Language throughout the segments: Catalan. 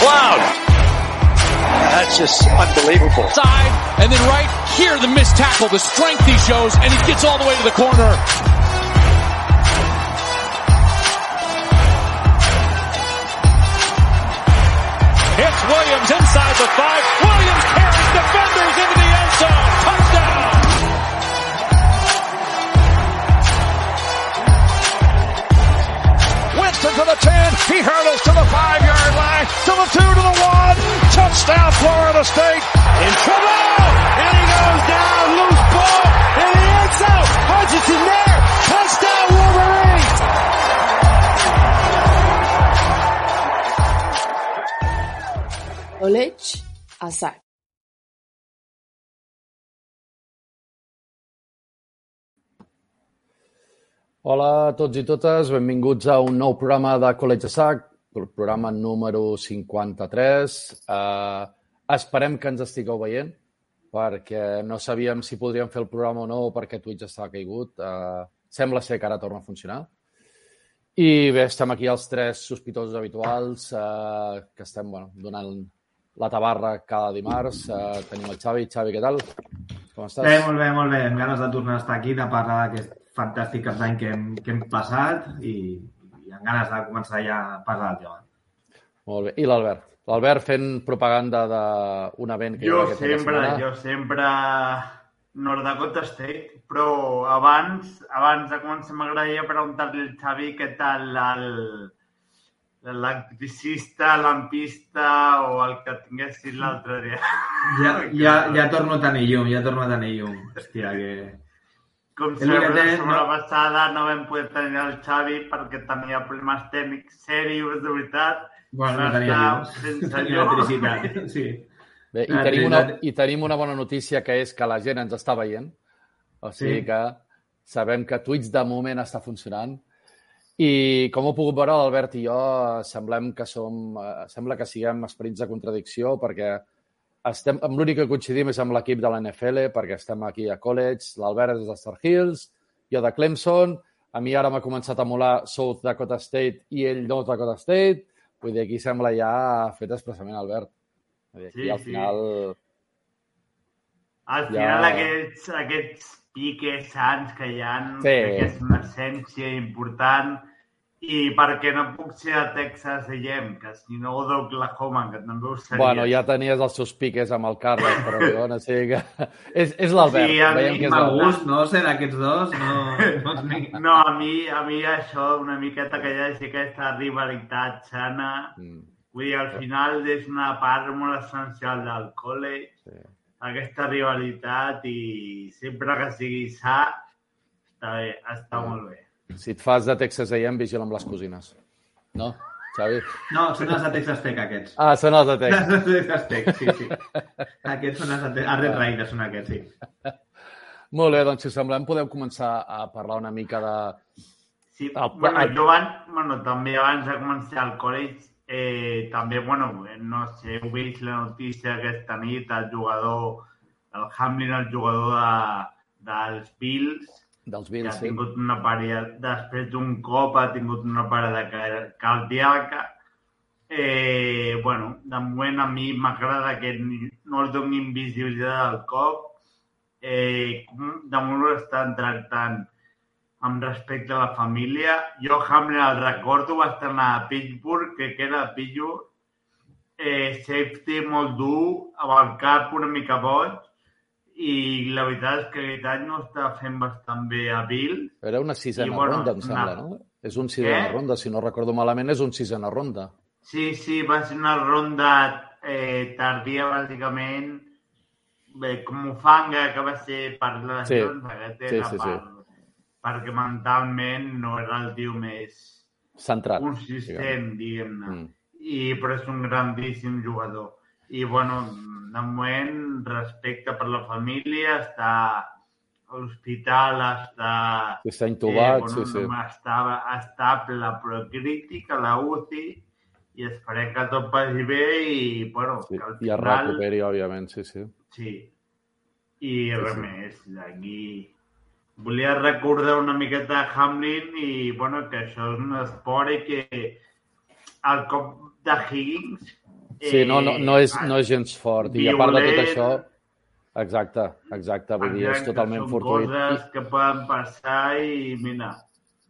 McLeod. That's just unbelievable. side, and then right here, the missed tackle, the strength he shows, and he gets all the way to the corner. Hits Williams inside the five. Williams carries defenders into the end zone. Touchdown! To the 10. He hurdles to the five-yard line, to the two, to the one. Touchdown, Florida State. In trouble! And he goes down, loose ball, and he ends zone. Hutchinson there. Touchdown, Wolverines. College a Hola a tots i totes, benvinguts a un nou programa de College Sac, el programa número 53. Uh, esperem que ens estigueu veient, perquè no sabíem si podríem fer el programa o no, perquè Twitch estava caigut. Uh, sembla ser que ara torna a funcionar. I bé, estem aquí els tres sospitosos habituals, uh, que estem bueno, donant la tabarra cada dimarts. Uh, tenim el Xavi. Xavi, què tal? Com estàs? Bé, molt bé, molt bé. Amb ganes de tornar a estar aquí, de parlar d'aquest fantàstic cap d'any que, hem, que hem passat i, i amb ganes de començar ja a parlar del tema. Molt bé. I l'Albert? L'Albert fent propaganda d'un event que hi Jo cap de sempre, setmana. jo sempre North Dakota State, però abans, abans de començar m'agradaria preguntar-li al Xavi què tal el l'electricista, lampista o el que tinguessis l'altre dia. Ja, ja, ja torno a tenir llum, ja torno a tenir llum. Hòstia, que... Com sempre, la setmana no? passada no vam poder tenir el Xavi perquè tenia problemes tècnics serios, de veritat. Bueno, no tenia sense electricitat, sí. Bé, i, tenim una. I tenim una bona notícia, que és que la gent ens està veient. O sigui Sí. que sabem que Twitch de moment està funcionant. I com heu pogut veure, l'Albert i jo semblem que som, eh, sembla que siguem esperits de contradicció perquè estem, amb l'únic que coincidim és amb l'equip de la NFL perquè estem aquí a college, l'Albert és de Star Hills, jo de Clemson, a mi ara m'ha començat a molar South Dakota State i ell North Dakota State, vull dir, aquí sembla ja fet expressament Albert. Vull dir, aquí Sí, al sí. final... Al Ja- final aquests, aquests piques sants que hi ha, Sí. crec que és una essència important i perquè no puc ser a Texas A&M, que si no o d'Oklahoma, que també ho seria. Bueno, ja tenies els seus piques amb el Carles, però o sigui que... És, és l'Albert, Sí, a veiem mi que és Mal l'Albert. gust, no? Ser d'aquests dos, no... no. No, a mi, a mi això, una miqueta que hi hagi aquesta rivalitat sana, Mm, vull dir, al final és una part molt essencial del college, sí. aquesta rivalitat i sempre que sigui sa, està bé, està molt bé. Si et fas de Texas A&M, vigila amb les cosines. No, Xavi? No, són els de Texas Tech, aquests. Ah, són els de Els Texas. de Texas Tech, sí, sí. Aquests són els de Texas. Els Red Raiders són aquests, sí. Molt bé, doncs si us semblem podem començar a parlar una mica de... Sí, El- bueno, jo abans, bueno, també abans de començar el college, eh, també, bueno, eh, no sé, heu vist la notícia aquesta nit, el jugador, el Hamlin, el jugador de, dels Bills, dels que Bills, ha sí. tingut una parella, després d'un cop ha tingut una parada ca- cardíaca. Eh, bueno, de moment a mi m'agrada que no es doni invisibilitat al cop. Eh, com de moment ho estan tractant amb respecte a la família. Jo Hamlin el recordo, va estar a Pittsburgh, que era Pittsburgh, eh, safety molt dur, amb el cap una mica boig, i la veritat és que aquest any ho està fent bastant bé a Bill. Era una sisena I, bueno, ronda, em sembla, una- no? És un sisena Què? ronda, si no recordo malament, és un sisena ronda. Sí, sí, va ser una ronda eh, tardia, bàsicament, bé, com fan, que va ser per les Sí. lesions, aquest Sí, era sí, sí. per, perquè mentalment no era el tio més Centrat. consistent, diguem-ne. Mm. I, però és un grandíssim jugador. I, bueno, de moment, respecte per la família, està a l'hospital, està... Està intubat, bueno, sí, sí. Estava estable, però crític a la UCI i esperem que tot vagi bé i, bueno, sí. que al I es final... recuperi, òbviament, sí, sí. Sí. I res sí. més, d'aquí... Volia recordar una miqueta Hamlin i, bueno, que això és un esport i que el cop de Higgins... Sí, no, no, no, és, no és gens fort. I a part de tot violent. això... Exacte, exacte. Vull dir, és totalment són fortuït. coses que poden passar i, mira,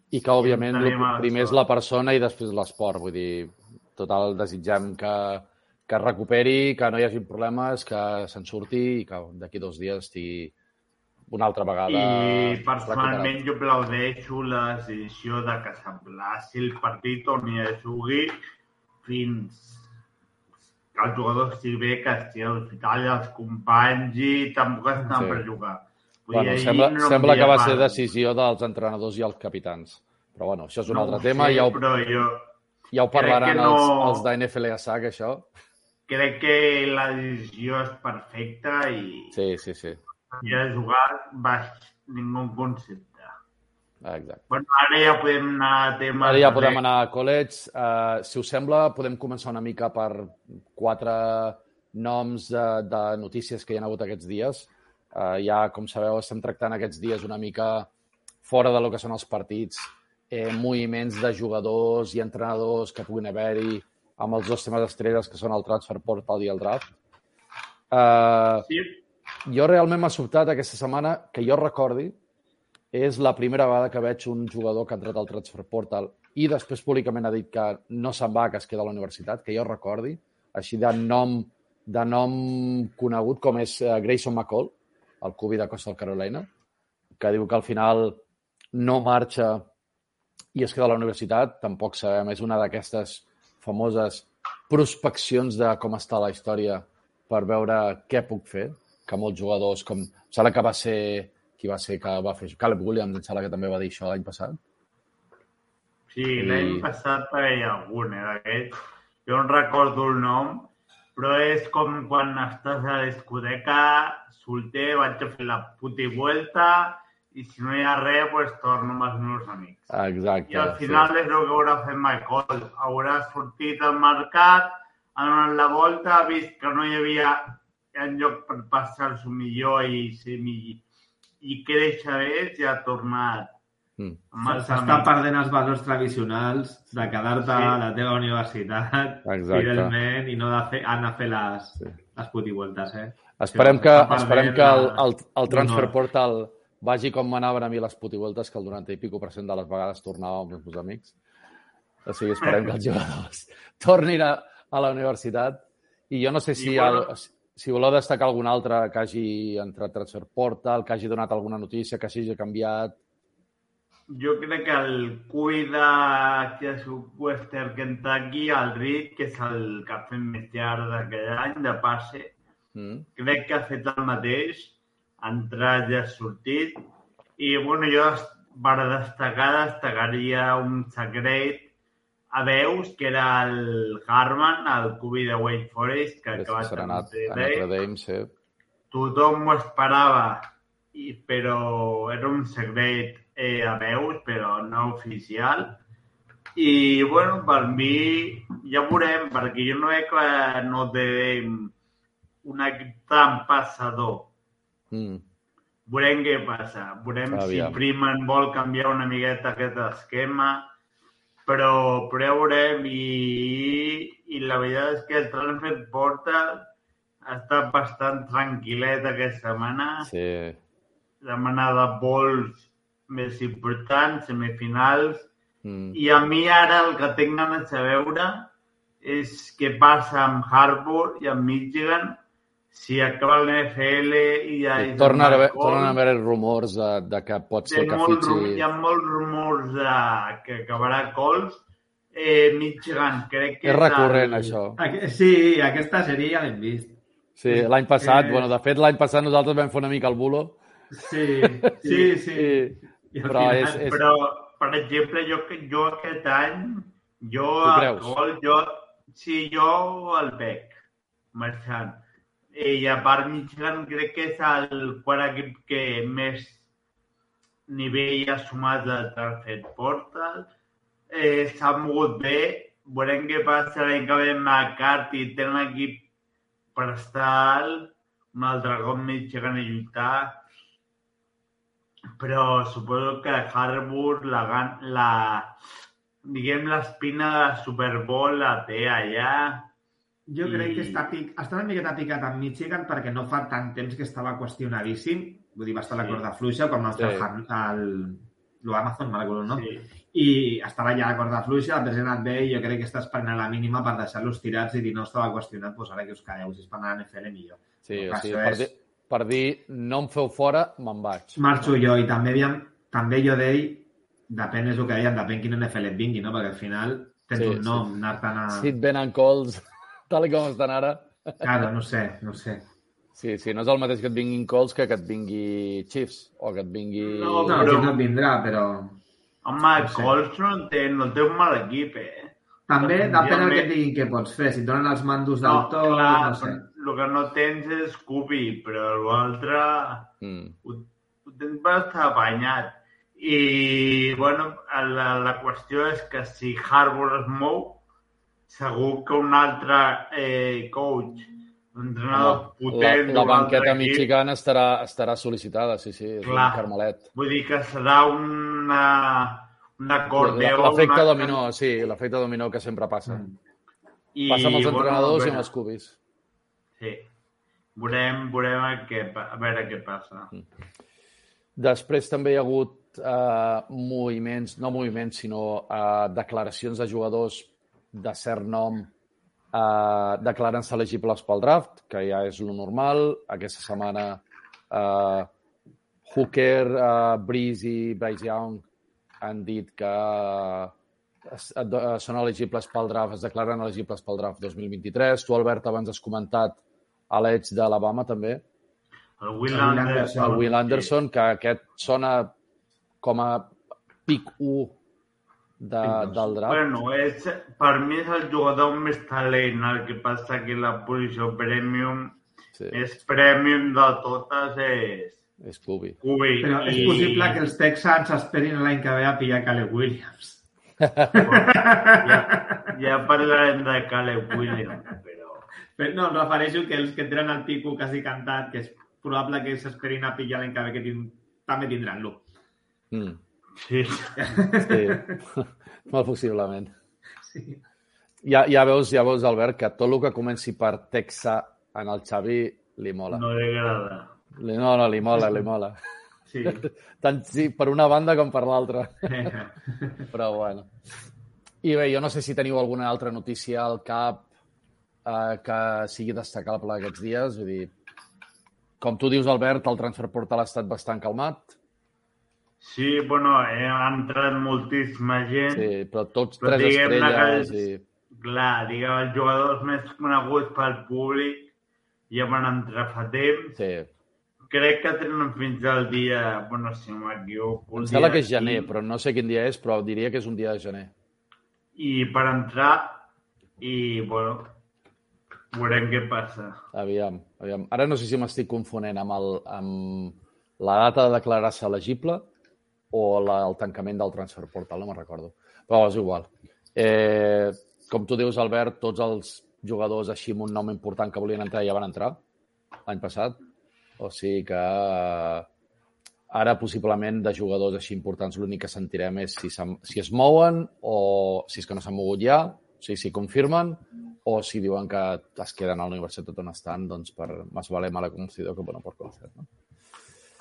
I, que, òbviament, el primer és la persona i després l'esport. Vull dir, total, desitgem que, que es recuperi, que no hi hagi problemes, que se'n surti i que d'aquí dos dies estigui una altra vegada I recuperat. personalment jo aplaudeixo la decisió de que s'emplaci el partit on hi jugui fins que el jugador estigui bé, que estigui a l'hospital, els companys i tampoc estan Sí. per jugar. Vull Bueno, dir, sembla, no sembla que va havia ser part. decisió dels entrenadors i els capitans. Però bueno, això és un No altre tema. sé, ja, ho, jo ja ho parlaran no- els, els de NFLSAC, això. crec que la decisió és perfecta i Sí, sí, sí. si ha jugat baix ningú concepte. Ah, Exacte. Bueno, ara ja podem anar a temes... Ara ja de- podem anar a college. Uh, si us sembla, podem començar una mica per quatre noms de, de notícies que hi ha hagut aquests dies. Uh, ja, com sabeu, estem tractant aquests dies una mica fora de lo que són els partits, eh, moviments de jugadors i entrenadors que puguin haver-hi amb els dos temes estrelles que són el transfer portal i el draft. Uh, Sí, jo realment m'ha sobtat aquesta setmana, que jo recordi, és la primera vegada que veig un jugador que ha entrat al Transfer Portal i després públicament ha dit que no se'n va, que es queda a la universitat, que jo recordi, així de nom, de nom conegut com és eh, Grayson McCall, el cubi de Coastal Carolina, que diu que al final no marxa i es queda a la universitat, tampoc sabem, és una d'aquestes famoses prospeccions de com està la història per veure què puc fer, que molts jugadors, com... Em sembla que va ser... Qui va ser que va fer... Caleb Williams, em sembla que també va dir això l'any passat. sí I- l'any passat per hi ha algun, eh, d'aquests. Jo no recordo el nom, però és com quan estàs a la discoteca, solter, vaig a fer la puta vuelta i si no hi ha res, pues torno amb els meus amics. Exacte. I al final és el que haurà fet Michael. Haurà sortit al mercat, ha donat la volta, ha vist que no hi havia enlloc per passar-s'ho millor i ser millor i créixer més i ha tornat. Mm. S'està perdent els valors tradicionals de quedar-te Sí. a la teva universitat Exacte. fidelment i no de fer, anar a fer les, Sí. les putivueltes, eh? Esperem que, esperem que el, el, el Transfer l'honor. Portal vagi com m'anaven a mi les putivueltes, que el 90 i pico per cent de les vegades tornava amb els meus amics. O sigui, esperem que els jugadors tornin a, a la universitat. I jo no sé si, I bueno- el, si voleu destacar algun altre que hagi entrat Transfer Portal, que hagi donat alguna notícia, que s'hagi canviat. Jo crec que el que és Western Kentucky, el Reed, que és el que ha fet més llarg d'aquell any de passe, Mm. crec que ha fet el mateix, ha entrat i ha sortit. I, bueno, jo per destacar destacaria un secret a veus, que era el Harman, el cubi de Wake Forest, que ha acabat a. Notre Dame, sí. tothom ho esperava, i, però era un secret eh, a veus, però no oficial. I, bueno, per mi ja veurem, perquè jo no veig que no té un equip tan passador. Mm. Veurem què passa. Veurem Aviam. si Freeman vol canviar una miqueta aquest esquema, però, però ja veurem i, i la veritat és que el transfer portal ha estat bastant tranquil·let aquesta setmana. Sí, Setmana de vols més importants, semifinals, mm. i a mi ara el que tinc ganes de veure és què passa amb Harbour i amb Michigan si acaba l'NFL i ja... I és tornen a haver, Marcol. tornen a haver rumors de, de que pot ser que fitxi... hi ha molts rumors de que acabarà Cols. Eh, Michigan, crec que És recurrent, el... això. Aqu- Sí, aquesta sèrie ja l'hem vist. Sí, l'any passat, Eh, bueno, de fet, l'any passat nosaltres vam fer una mica el bulo Sí, sí, sí. I al Però final- és- és- Però, per exemple, jo, que- jo aquest any, jo a gol, jo, sí, jo el veig marxant. I a part, Michigan crec que és el quart equip que més nivell ha sumat al transfer portal. Eh, S'ha mogut bé. Veurem què passa l'any que ve McCarthy. Té un equip per estar alt. Un altre cop Michigan i lluitar però suposo que Harbour la, la diguem l'espina de la Super Bowl la té allà Jo crec que I- està, pic, està una miqueta picat amb Michigan perquè no fa tant temps que estava qüestionadíssim. Vull dir, va estar a la Sí. corda fluixa quan va estar Sí. el, el, lo Amazon, me'n recordo, no? sí. I estava ja a la corda fluixa, després ha anat bé i jo crec que està esperant a la mínima per deixar-los tirats i dir no estava qüestionat, doncs ara que us quedeu, si es fan a la NFL millor. Sí, o sigui, per, és- dir, per dir no em feu fora, me'n vaig. Marxo jo i també, aviam, també jo d'ell, depèn, és el que deien, depèn quin NFL et vingui, no? Perquè al final tens Sí, un sí. nom, anar-te'n a... Si et venen calls, tal i com estan ara... Claro, no sé, no sé. Sí, sí, no és el mateix que et vinguin calls que que et vingui Chiefs o que et vingui... No, No, però- si no et vindrà, però... home, No no sé. Colts no té, no té un mal equip eh? També depèn del que et diguin què pots fer. Si et donen els mandos del no, tot, clar, no sé. el que no tens és Scooby però l'altre Mm. ho, ho tens bastant apanyat i bueno, la, la qüestió és que si Harbour es mou segur que un altre eh, coach un entrenador la, potent la altre banqueta Michigan estarà, estarà sol·licitada, sí, sí, és Clar. un carmelet. vull dir que serà una un acordeó L'efecte una- dominó, sí, l'efecte dominó que sempre passa. Mm. i, Passa amb els bueno, entrenadors a i amb els cubis. sí. veurem, veurem a, què, a veure què passa Després també hi ha hagut eh, moviments, no moviments, sinó eh, declaracions de jugadors de cert nom eh, declarant-se elegibles pel draft, que ja és lo normal. Aquesta setmana eh, Hooker, eh, Breeze i Bryce Young han dit que es, eh, són elegibles pel draft, es declaren elegibles pel draft 2023. Tu, Albert, abans has comentat a l'Edge d'Alabama, també, el Will El Will Anderson, el Will Anderson, que aquest sona com a pic 1 de, Pick del draft. Bueno, és, per mi és el jugador amb més talent, el que passa que la posició premium Sí, és premium de totes, és és Kubi. Cubi. Però és I- possible que els Texans esperin l'any que ve a pillar Caleb Williams. Ja, ja parlarem de Caleb Williams, però... Però no, em refereixo que els que tenen el pico quasi cantat, que és probable que s'esperin a pillar l'any que ve, que tin també tindran lo Mm, Sí. sí, molt possiblement. Sí. Ja, ja, veus, ja veus, Albert, que tot el que comenci per Texa en el Xavi li mola. No li agrada. Li, no, no, li mola, li mola. Sí. Tant sí, per una banda com per l'altra. Però bueno. I bé, jo no sé si teniu alguna altra notícia al cap eh, que sigui destacable aquests dies. Vull dir, com tu dius, Albert, el transfer portal ha estat bastant calmat. Sí, bueno, eh, ha entrat moltíssima gent. Sí, però tots Però tres que estrelles els- i... Clar, diguem, els jugadors més coneguts pel públic ja van entrar fa temps. Sí. Crec que tenen fins al dia... Bueno, si no m'equivoco... Em sembla que és gener, 15. però no sé quin dia és, però diria que és un dia de gener. I per entrar i, bueno, veurem què passa. Aviam, aviam. Ara no sé si m'estic confonent amb, el, amb la data de declarar-se elegible o la, el tancament del transfer portal, no me'n recordo. Però és igual. Eh, com tu dius, Albert, tots els jugadors així amb un nom important que volien entrar ja van entrar l'any passat. O sigui que eh, ara possiblement de jugadors així importants l'únic que sentirem és si, se'n- si es mouen o si és que no s'han mogut ja, o sigui, si confirmen o si diuen que es queden a la universitat on estan, doncs per més vale mala conocido que bueno por conocer. No?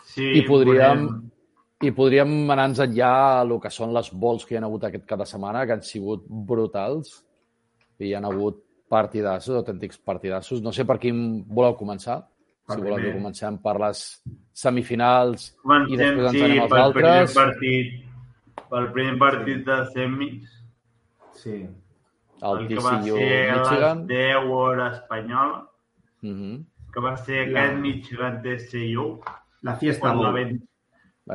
Sí, I podríem, veurem. I podríem anar-nos enllà a el que són les vols que hi ha hagut aquest cada setmana, que han sigut brutals. I hi ha hagut partidassos, autèntics partidassos. No sé per quin voleu començar. Per si voleu que comencem per les semifinals i Comencem, després ens sí, anem als pel primer altres. partit, pel primer partit de semis, Sí. El el que va ser a les Michigan. 10 hora espanyola, Mhm. que va ser La- aquest Michigan TCU, La fiesta on la.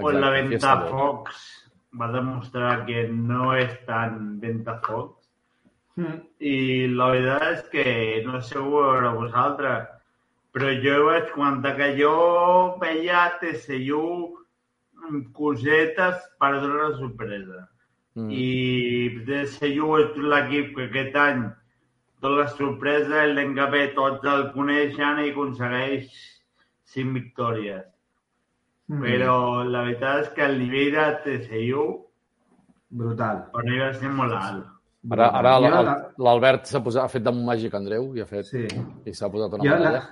Pues la. Ventafocs va demostrar que no és tan Ventafocs Mm. i la veritat és que no sé veure vosaltres, però jo vaig comentar que jo veia TCU cosetes per donar la sorpresa. Mm. I TCU és l'equip que aquest any tot la sorpresa, el que ve tots el coneixen i aconsegueix cinc victòries. Mm. Però la veritat és que el nivell de TCU Brutal. per mi va ser molt alt. Ara, ara la- l'Albert s'ha posat, ha fet de màgic Andreu i ha fet Sí. i s'ha posat una Jo, la, medalla.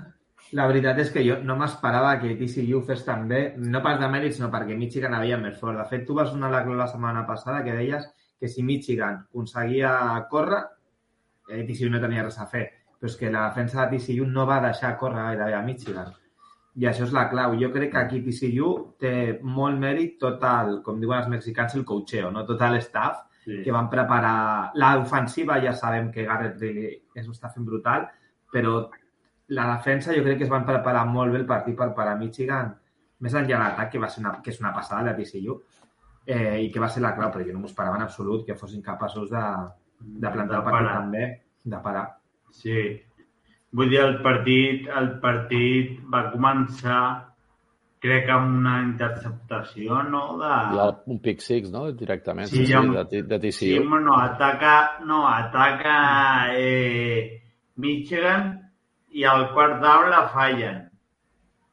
la veritat és que jo no m'esperava que TCU fes tan bé, no pas de mèrit, sinó perquè Michigan havia més fort. De fet, tu vas donar la clau la setmana passada que deies que si Michigan aconseguia córrer, eh, TCU no tenia res a fer. Però és que la defensa de TCU no va deixar córrer gairebé a Michigan. I això és la clau. Jo crec que aquí TCU té molt mèrit tot el, com diuen els mexicans, el coacheo, no? tot l'staff, Sí. que van preparar... L'ofensiva ja sabem que Garrett Riley és està fent brutal, però la defensa jo crec que es van preparar molt bé el partit per parar Michigan, més enllà de l'atac, que, va ser una, que és una passada, la TCU, eh, i que va ser la clau, però jo no m'ho esperava en absolut que fossin capaços de, de plantar el De partit parar. també, de parar. Sí. Vull dir, el partit, el partit va començar, crec, amb una interceptació, no? De... Hi ha un pick six, no? Directament, Sí, sí, amb- de, de TCU. Sí, bueno, ataca, no, ataca eh, Michigan i al quart down la fallen.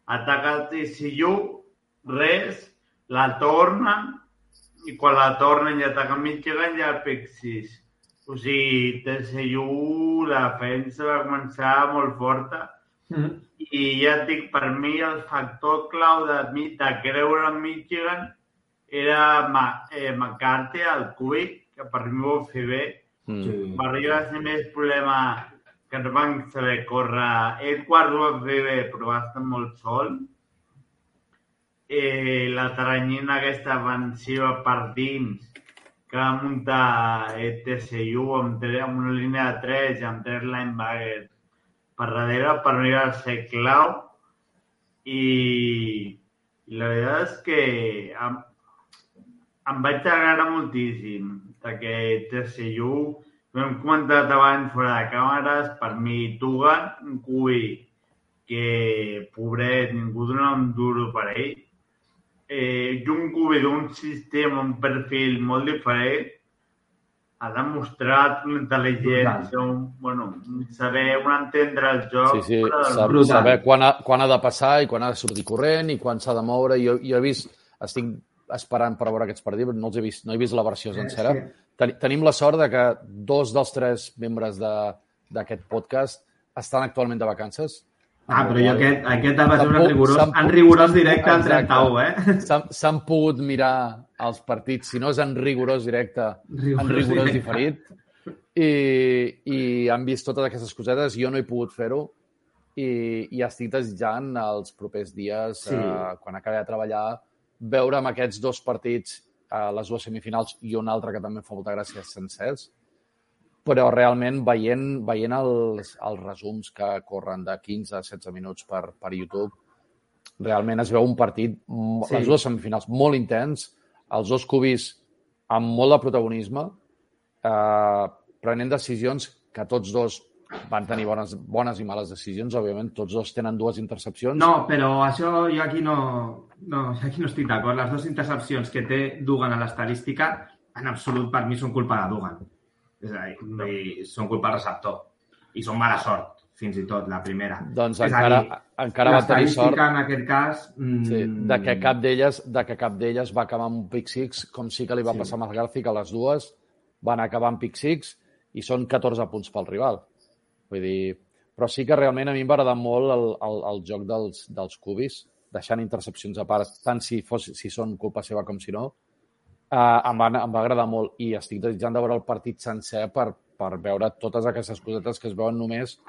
Ataca el TCU, res, la tornen i quan la tornen i ataca Michigan ja el pick 6. O sigui, TCU, la defensa va començar molt forta Mm. i ja et dic, per mi el factor clau de, de creure en Michigan era Ma, eh, McCarthy, el Cubic, que per mi ho va fer bé. Mm. Sí. Per arribar a ser més problema que no van saber córrer. Quart ho va fer bé, però va estar molt sol. Eh, la teranyina aquesta defensiva per dins que va muntar eh, TCU amb, amb una línia de 3 i amb tres linebackers per darrere, per mi va ser clau i, la veritat és que em, em vaig agradar moltíssim perquè TCU, ho hem comentat abans fora de càmeres, per mi Tugan, un cubi que, pobret, ningú dona un duro per ell, eh, un cubi d'un sistema, un perfil molt diferent, ha demostrat una intel·ligència, un, bueno, saber, un entendre el joc. Sí, sí, fora del sab, brutal. saber quan ha, quan ha de passar i quan ha de sortir corrent i quan s'ha de moure. Jo, jo he vist, estic esperant per veure aquests partits, però no els he vist, no he vist la versió sencera. sí. Ten, tenim la sort de que dos dels tres membres de- d'aquest podcast estan actualment de vacances. Ah, però jo aquest, aquest va ser S'han un rigorós, en rigorós directe al exacte. 31, eh? S'han- pogut mirar els partits, si no és en rigorós directe, en Rigorós rigorós directe. diferit. I, I han vist totes aquestes cosetes. Jo no he pogut fer-ho i, i estic desitjant els propers dies, Sí. eh, quan acabi de treballar, veure amb aquests dos partits, eh, les dues semifinals i un altre que també em fa molta gràcia, sencers. Però realment, veient, veient els, els resums que corren de 15 a 16 minuts per, per YouTube, realment es veu un partit, Sí. les dues semifinals, molt intens, els dos cubis amb molt de protagonisme, eh, prenent decisions que tots dos van tenir bones, bones i males decisions, òbviament, tots dos tenen dues intercepcions. No, però això jo aquí no, no, aquí no estic d'acord. Les dues intercepcions que té Dugan a l'estadística, en absolut per mi són culpa de Dugan. És a dir, dir, són culpa del receptor. I són mala sort, fins i tot, la primera. Doncs És encara, dir, encara va tenir sort en aquest cas... Mm, sí, de que cap d'elles de que cap d'elles va acabar amb un pick six, com sí que li va Sí. passar a McGarthy, que les dues van acabar amb pick six i són 14 punts pel rival. Vull dir, però sí que realment a mi em va agradar molt el, el, el joc dels, dels cubis, deixant intercepcions a part, tant si, fos, si són culpa seva com si no. Uh, em, va, em va agradar molt i estic desitjant de veure el partit sencer per, per veure totes aquestes cosetes que es veuen només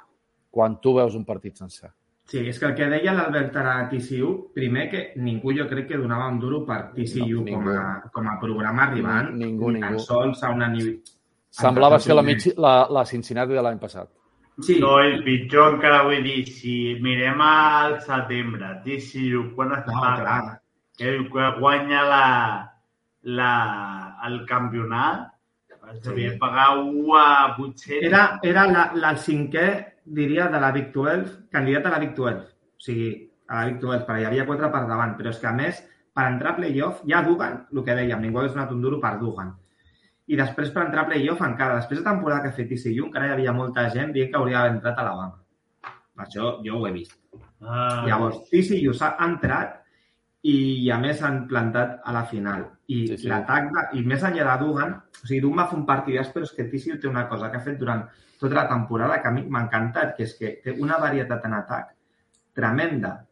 quan tu veus un partit sencer. Sí, és que el que deia l'Albert ara a TCU, primer que ningú jo crec que donava un duro per TCU No, com, a, com a programa arribant, Ningú, ni tan ningú. sols a una nivell... Semblava ser la, Michi, la, la Cincinnati de l'any passat. Sí, No, el pitjor encara vull dir, si mirem al setembre, TCU, quan es no, que guanya la, la, el campionat, s'havia de pagar 1 a 800. Era, era la, la, el cinquè, diria, de la Big 12, candidat a la Big 12. O sigui, a la Big 12, però hi havia quatre per davant. Però és que, a més, per entrar a playoff, ja Dugan, el que dèiem, ningú hagués donat un duro per Dugan. I després per entrar a playoff encara, després de temporada que ha fet TCU, encara hi havia molta gent dient que hauria d'haver entrat a Alabama. Això jo ho he vist. Ah, Llavors, TCU s'ha entrat i a més s'han plantat a la final. I Sí, sí. l'atac, de, i més enllà de Dugan, o sigui, Dugan va fer un partidàs, però és que TCU té una cosa que ha fet durant tota la temporada que a mi m'ha encantat, que és que té una varietat en atac tremenda.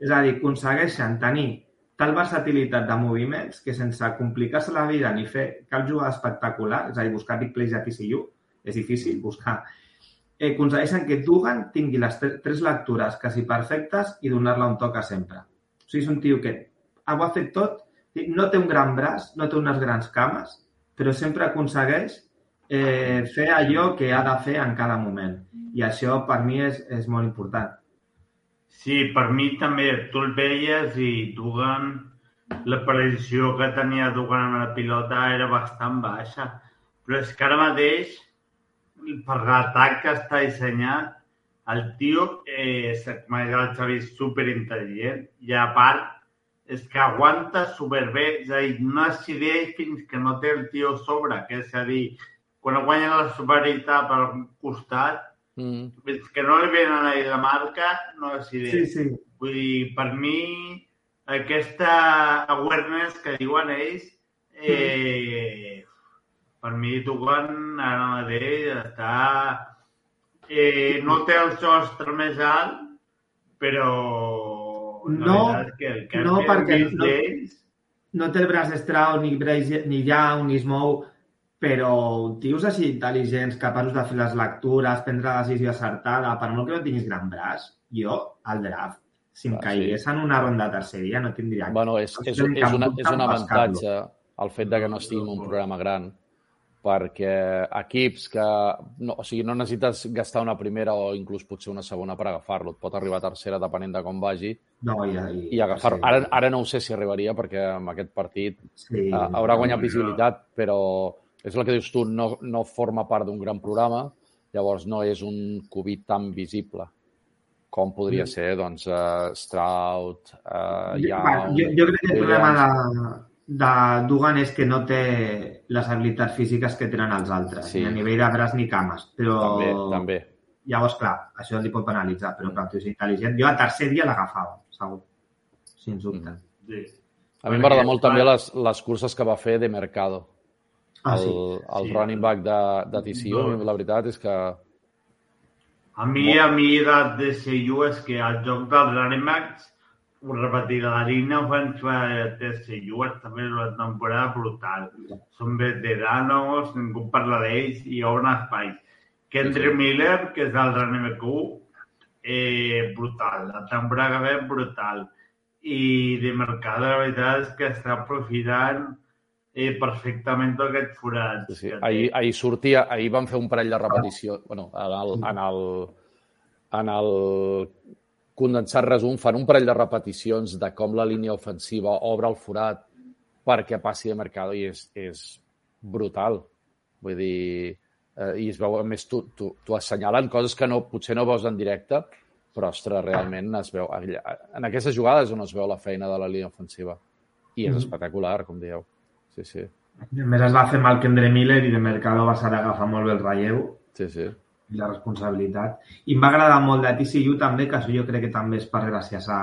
És a dir, aconsegueixen tenir tal versatilitat de moviments que sense complicar-se la vida ni fer cap jugada espectacular, és a dir, buscar big plays a TCU, és difícil buscar, eh, aconsegueixen que Dugan tingui les tre- tres lectures quasi perfectes i donar-la un toc a sempre. O sigui, és un tio que ho ha fet tot, no té un gran braç, no té unes grans cames, però sempre aconsegueix eh, fer allò que ha de fer en cada moment. I això per mi és, és molt important. Sí, per mi també, tu el veies i Dugan, la precisió que tenia Dugan amb la pilota era bastant baixa. Però és que ara mateix, per l'atac que està dissenyat, el tio, eh, com ha dit el Xavi, superintel·ligent i a part és que aguanta superbé, és a dir, no decideix fins que no té el tio a sobre, que és a dir, quan guanya la superioritat per un costat, Mm. fins que no li venen a la marca, no decideix. Sí, sí. Vull dir, per mi, aquesta awareness que diuen ells, eh, per mi Dugan ara mateix està... Eh, no té el sostre més alt, però No, que el que no, perquè no- No té el braç estrau, ni, ni Young, ni Smou, però tios així intel·ligents, capaços de fer les lectures, prendre la decisió acertada, per molt que no tinguis gran braç, jo, al draft, si em Ah, sí. caigués en una ronda terceria, no tindria... Bueno, és, és, és, una, és un avantatge el fet de que no estigui en un programa gran perquè equips que... No, o sigui, no necessites gastar una primera o inclús potser una segona per agafar-lo. Et pot arribar a tercera depenent de com vagi No, i, i, i agafar-lo. sí. Ara, ara no ho sé si arribaria perquè amb aquest partit Sí. uh, haurà guanyat visibilitat, però és el que dius tu, no, no forma part d'un gran programa, llavors no és un cubit tan visible com podria ser, doncs, uh, Stroud, uh, Young... jo, jo crec que el problema de, de Dugan és que no té les habilitats físiques que tenen els altres, Sí. ni a nivell de braç ni cames. Però També, també. llavors, clar, això li pot penalitzar, però clar, tu és intel·ligent. Jo a tercer dia l'agafava, segur. Sens dubte. Mhm. sí. A mi m'agrada molt també les, les curses que va fer de Mercado. Ah, el, sí. el Sí. running back de, de TCU, No. la veritat és que... A mi, a mi de, de CU és que el joc dels running backs, ho línia ofensiva de CU està fent una temporada brutal. Són veteranos, ningú parla d'ells i hi ha un espai. Kendrick Miller, que és el 1, eh, brutal. La temporada que ve, brutal. I de mercat, la veritat és que està aprofitant eh, perfectament aquest forat. Sí, sí. Ahir, ahir sortia, ahir van fer un parell de repeticions, bueno, en el, en el, en el condensat resum, fan un parell de repeticions de com la línia ofensiva obre el forat perquè passi de Mercado i és, és brutal. Vull dir, eh, i es veu, a més, tu, tu, tu assenyalen coses que no, potser no veus en directe, però, ostres, realment es veu... allà- En aquestes jugades on es veu la feina de la línia ofensiva. I és espectacular, com dieu. Sí, sí. A més es va fer mal Kendrick Miller i de Mercado va saber agafar molt bé el relleu Sí, sí. I la responsabilitat. I em va agradar molt de TCU també, que això jo crec que també és per gràcies a,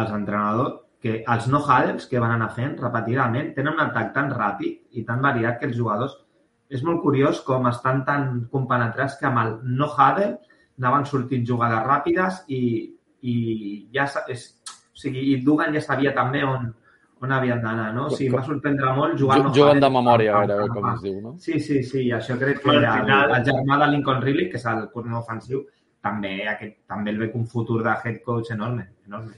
als entrenadors, que els no huddles que van anar fent repetidament tenen un atac tan ràpid i tan variat que els jugadors és molt curiós com estan tan compenetrats que amb el no huddle anaven sortint jugades ràpides i, i ja és, o sigui, i Dugan ja sabia també on, on havien d'anar, no? O sigui, em va sorprendre molt jugar Ju- no Juguen huddle. de memòria, gairebé, com es diu, no? Sí, sí, sí, això crec que Però al el, final- el germà de Lincoln Riley, que és el corredor ofensiu, també, aquest, també el ve com un futur de head coach enorme. enorme.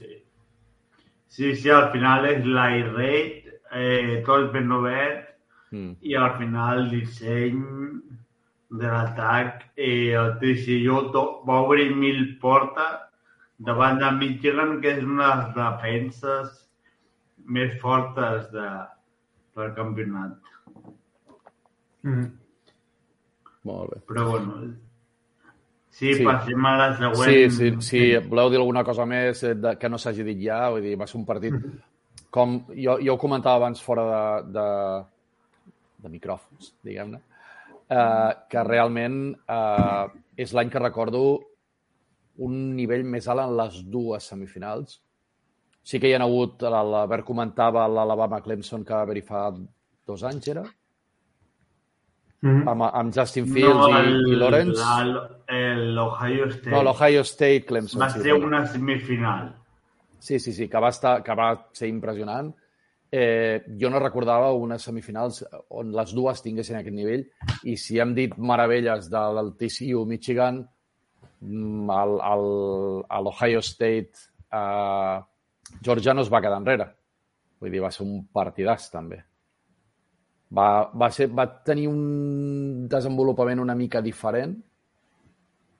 Sí, sí, al final és l'air rate, eh, tot ben obert, Mm. i al final el disseny de l'atac, eh, el TCU to- va obrir mil portes davant de Michigan, que és una de les defenses més fortes de, del campionat. Mm. Molt bé. Però bueno, sí, Sí. sí. passem a la següent. Sí, sí, sí. Voleu dir alguna cosa més eh, de, que no s'hagi dit ja? Vull dir, va ser un partit... Com jo, jo ho comentava abans fora de, de, de micròfons, diguem-ne, eh, que realment eh, és l'any que recordo un nivell més alt en les dues semifinals. Sí que hi ha hagut, l'Albert comentava l'Alabama Clemson que va haver-hi fa dos anys, era? Mm. Amb, amb Justin Fields i, i Lawrence. el- L'Ohio State. No, l'Ohio State Clemson. Va sí, ser una semifinal. Sí, sí, sí, que va, estar, que va ser impressionant. Eh, jo no recordava unes semifinals on les dues tinguessin aquest nivell i si hem dit meravelles del TCU Michigan, mm, el, el, a l'Ohio State eh, Georgia no es va quedar enrere. Vull dir, va ser un partidàs també. Va, va, ser, va tenir un desenvolupament una mica diferent,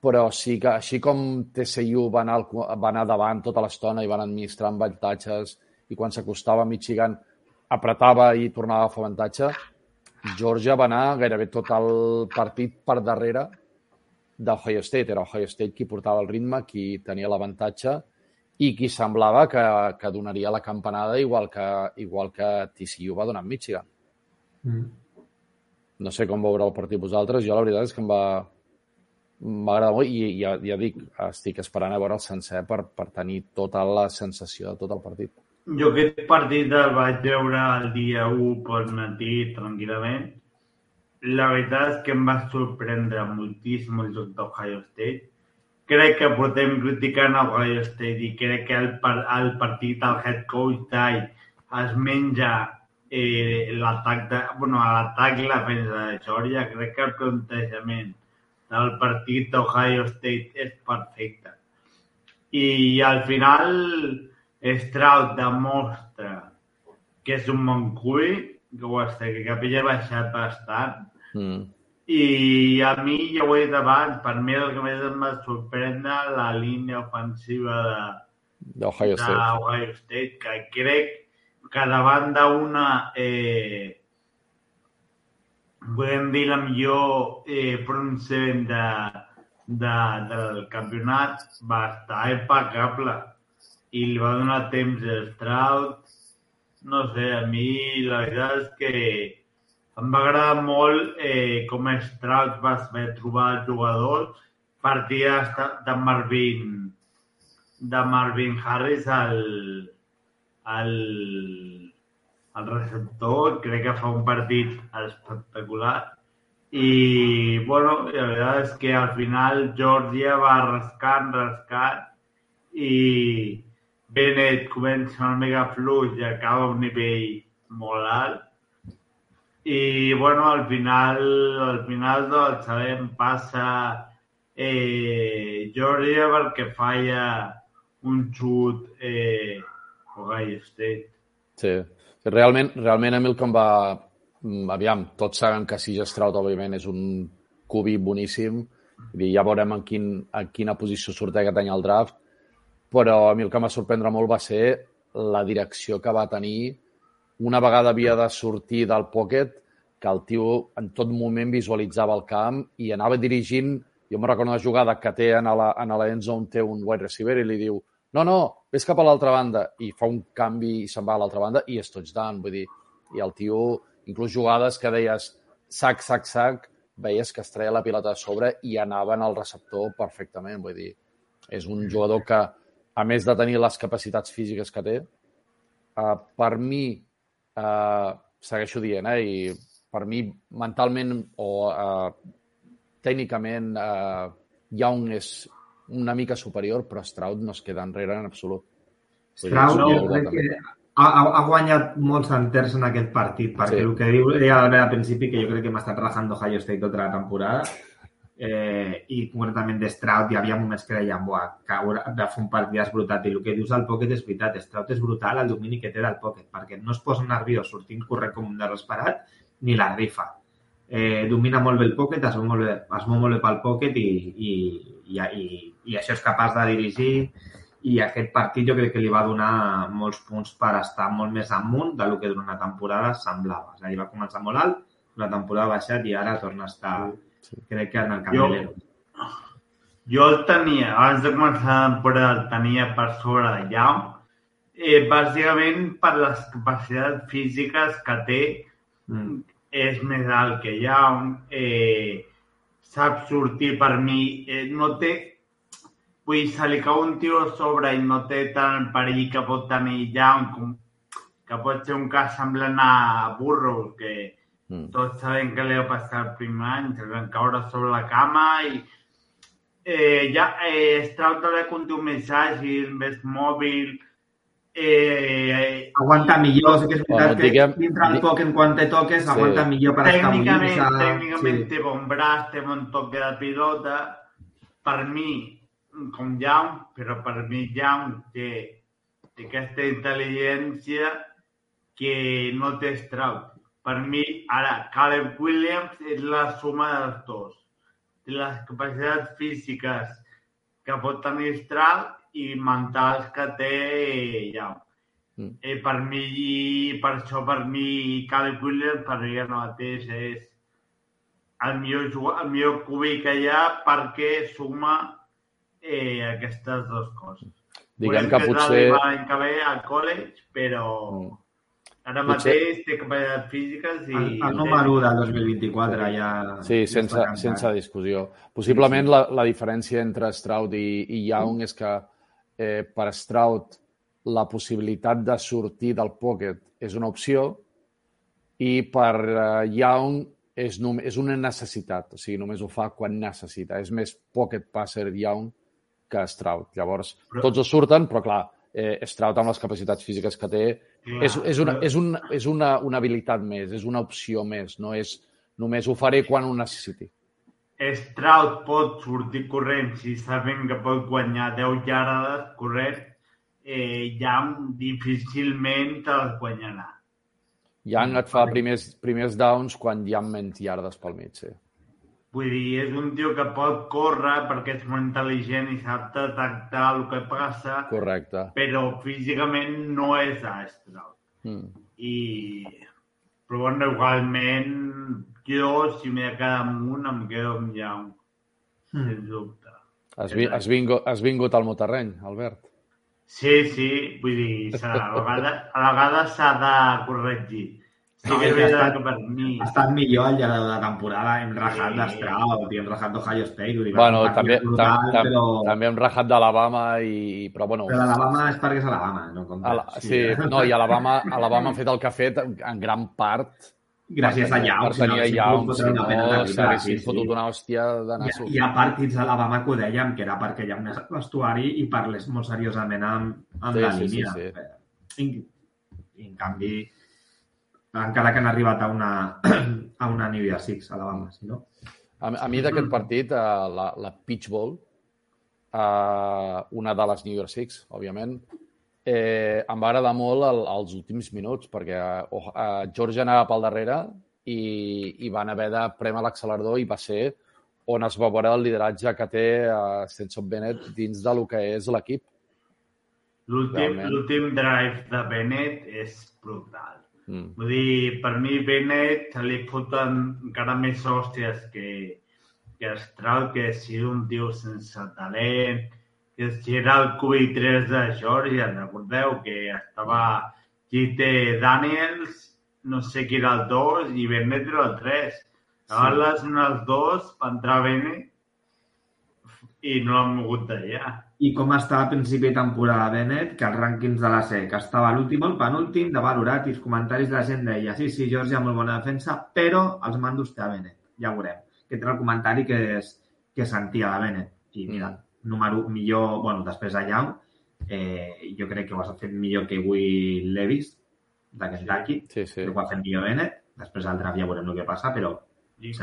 però sí que així com TCU va anar, va anar davant tota l'estona i van administrar avantatges i quan s'acostava a Michigan apretava i tornava a fer avantatge, Georgia va anar gairebé tot el partit per darrere d'Ohio State. Era Ohio State qui portava el ritme, qui tenia l'avantatge i qui semblava que, que donaria la campanada igual que, igual que TCU va donar amb Michigan. Mm. No sé com veure el partit vosaltres. Jo la veritat és que em va m'agrada molt i ja, ja dic, estic esperant a veure el sencer per, per tenir tota la sensació de tot el partit. Jo aquest partit el vaig veure el dia 1 pel matí tranquil·lament. La veritat és que em va sorprendre moltíssim el joc d'Ohio State. Crec que portem criticant a Ohio State i crec que el, el partit, el head coach Ty es menja eh, l'atac de, bueno, l'atac i la defensa de Georgia. Crec que el plantejament del partit d'Ohio State és perfecte. I al final Stroud demostra que és un bon cull, que ho està, que ha baixat bastant. Mm. I a mi, ja ho he dit abans, per mi el que més em va sorprendre la línia ofensiva de, D'Ohio State. d'Ohio State, que crec que davant d'una, eh, podem dir la millor eh, seven de, de, del campionat, va estar impecable i li va donar temps a Stroud. No sé, a mi la veritat és que em va agradar molt eh, com Stroud va saber trobar els jugadors partides de- de Marvin de Marvin Harris al, al, al receptor. Crec que fa un partit espectacular. I, bueno, la veritat és que al final Georgia va rascant, rascant i Bennett comença una mica fluix i acaba a un nivell molt alt. I, bueno, al final, al final doncs, sabem, passa eh, Georgia perquè falla un xut eh, Ohio State. Sí. Realment, realment a mi el que em va... mm, Aviam, tots saben que CJ Stroud, òbviament, és un cubi boníssim. Dir, ja veurem en, quin, en quina posició surt aquest any al draft, però a mi el que em va sorprendre molt va ser la direcció que va tenir una vegada havia de sortir del pocket, que el tio en tot moment visualitzava el camp i anava dirigint, jo me recordo una jugada que té en la, en la end zone, té un wide receiver i li diu no, no, ves cap a l'altra banda. I fa un canvi i se'n va a l'altra banda i és touchdown, vull dir, i el tio inclús jugades que deies sac, sac, sac, veies que es treia la pilota de sobre i anava en el receptor perfectament, vull dir, és un jugador que a més de tenir les capacitats físiques que té, uh, per mi, uh, segueixo dient, eh, i per mi mentalment o uh, tècnicament uh, Young és una mica superior, però Stroud no es queda enrere en absolut. Stroud, crec que ha, ha, ha guanyat molts enters en aquest partit, perquè Sí. el que diu l'Albert al principi, que jo crec que m'ha estat rajant Ohio State tota la temporada, eh, i concretament de Stroud hi havia moments que dèiem buah, que haurà de fer un partidàs brutal i el que dius al pocket és veritat, Stroud és brutal el domini que té del pocket, perquè no es posa nerviós sortint corrent com un desesperat ni la rifa. Eh, domina molt bé el pocket, es mou molt bé, es mou molt bé pel pocket i, i, i, i, i això és capaç de dirigir i aquest partit jo crec que li va donar molts punts per estar molt més amunt del que durant una temporada semblava. És a dir, va començar molt alt, una temporada baixat i ara torna a estar, sí. crec que en el candelero. Jo el tenia, abans de començar la temporada, el tenia per sobre de Young, eh, bàsicament per les capacitats físiques que té, mm. és més alt que Young, eh, sap sortir per mi, eh, no té Vull dir, se li cau un tio a sobre i no té tant el perill que pot tenir ja un, que pot ser un cas semblant a Burrows, que mm. tots sabem que li va passar el primer any, se li van caure sobre la cama i eh, ja eh, Stroud també conté més àgil, més mòbil, eh, aguanta millor, sí que és veritat bueno, que dintre el poc en quan te toques sí. aguanta millor per tècnicament, estar Tècnicament sí. té bon braç, té bon toque de pilota. Per mi, com Young, però per mi Young té, té aquesta intel·ligència que no té Stroud. Per mi, ara, Caleb Williams és la suma dels dos. Té les capacitats físiques que pot tenir Stroud i mentals que té Young. Mm. Eh, per mi, per això, per mi, Caleb Williams, per mi ara mateix és el millor, el millor cubí que hi ha perquè suma eh, aquestes dues coses. Diguem que potser... L'any que ve al college, però mm. Ara potser... mateix té capacitats físiques i... El, el número 1 del 2024 ja... Sí, sense, ja sense discussió. Possiblement sí, sí. La, la diferència entre Stroud i, i Young és que eh, per Stroud la possibilitat de sortir del pocket és una opció i per uh, Young és, és una necessitat, o sigui, només ho fa quan necessita. És més pocket passer Young que Stroud. Llavors, però... tots els surten, però clar, eh, Stroud amb les capacitats físiques que té clar, és, és, una, és, un, és una, una habilitat més, és una opció més, no és només ho faré quan ho necessiti. Stroud pot sortir corrent si sabem que pot guanyar 10 llardes corrent, eh, ja difícilment les guanyarà. Young et fa primers, primers downs quan hi ha menys llardes pel mig, sí. Vull dir, és un tio que pot córrer perquè és molt intel·ligent i sap detectar el que passa. Correcte. Però físicament no és Astral. Mm. I... Però bueno, igualment, jo, si m'he de quedar amunt, em quedo amb Young. Mm. Sens dubte. Has, vi has, vingut, has vingut al meu terreny, Albert? Sí, sí, vull dir, a vegades, a vegades s'ha de corregir. Sí, no, que és estat, per mi... Ha estat millor al llarg de la temporada. Hem rajat sí. d'Stroud i hem rajat d'Ohio State. Dir, bueno, també, brutal, tam, però... també hem rajat d'Alabama i... Però, bueno, però l'Alabama és perquè és Alabama, no compta. Ala, sí, sí, no, i Alabama, Alabama ha fet el que ha fet en gran part gràcies a Young. Per tenir a Young, si no, s'haguessin fotut una hòstia de nassos. Hi, hi ha partits a l'Alabama que ho dèiem, que era perquè hi ha un vestuari i parles molt seriosament amb, amb sí, la sí, línia. Sí, sí. I, en canvi, encara que han arribat a una, a una New Year Six, a la banda, si no? A, a mi d'aquest partit, uh, la, la Pitch Bowl, uh, una de les New Year Six, òbviament, eh, em va agradar molt el, els últims minuts, perquè uh, uh, Georgia anava pel darrere i, i van haver de premer l'accelerador i va ser on es va veure el lideratge que té uh, Stenson Bennett dins de lo que és l'equip. L'últim drive de Bennett és brutal. Mm. Vull dir, per mi Bennett li foten encara més hòsties que, que Stroud, que si un tio sense talent, que si era el QB3 de Georgia, recordeu que estava G.T. Daniels, no sé qui era el 2 i Bennett era el 3. Llavors sí. els dos per entrar Bennett i no l'han mogut d'allà i com està a principi de temporada Bennett, que els rànquings de la SEC estava l'últim o el penúltim, de valorat, i els comentaris de la gent deia sí, sí, Georgia, molt bona defensa, però els mandos té a Bennett, ja veurem. Que té el comentari que, és, que sentia de Bennett. I mira, mm. número millor, bueno, després de Young, eh, jo crec que ho has fet millor que Will Levis, de Kentucky, sí, sí. que ho ha fet millor Bennett, després al draft ja veurem el que passa, però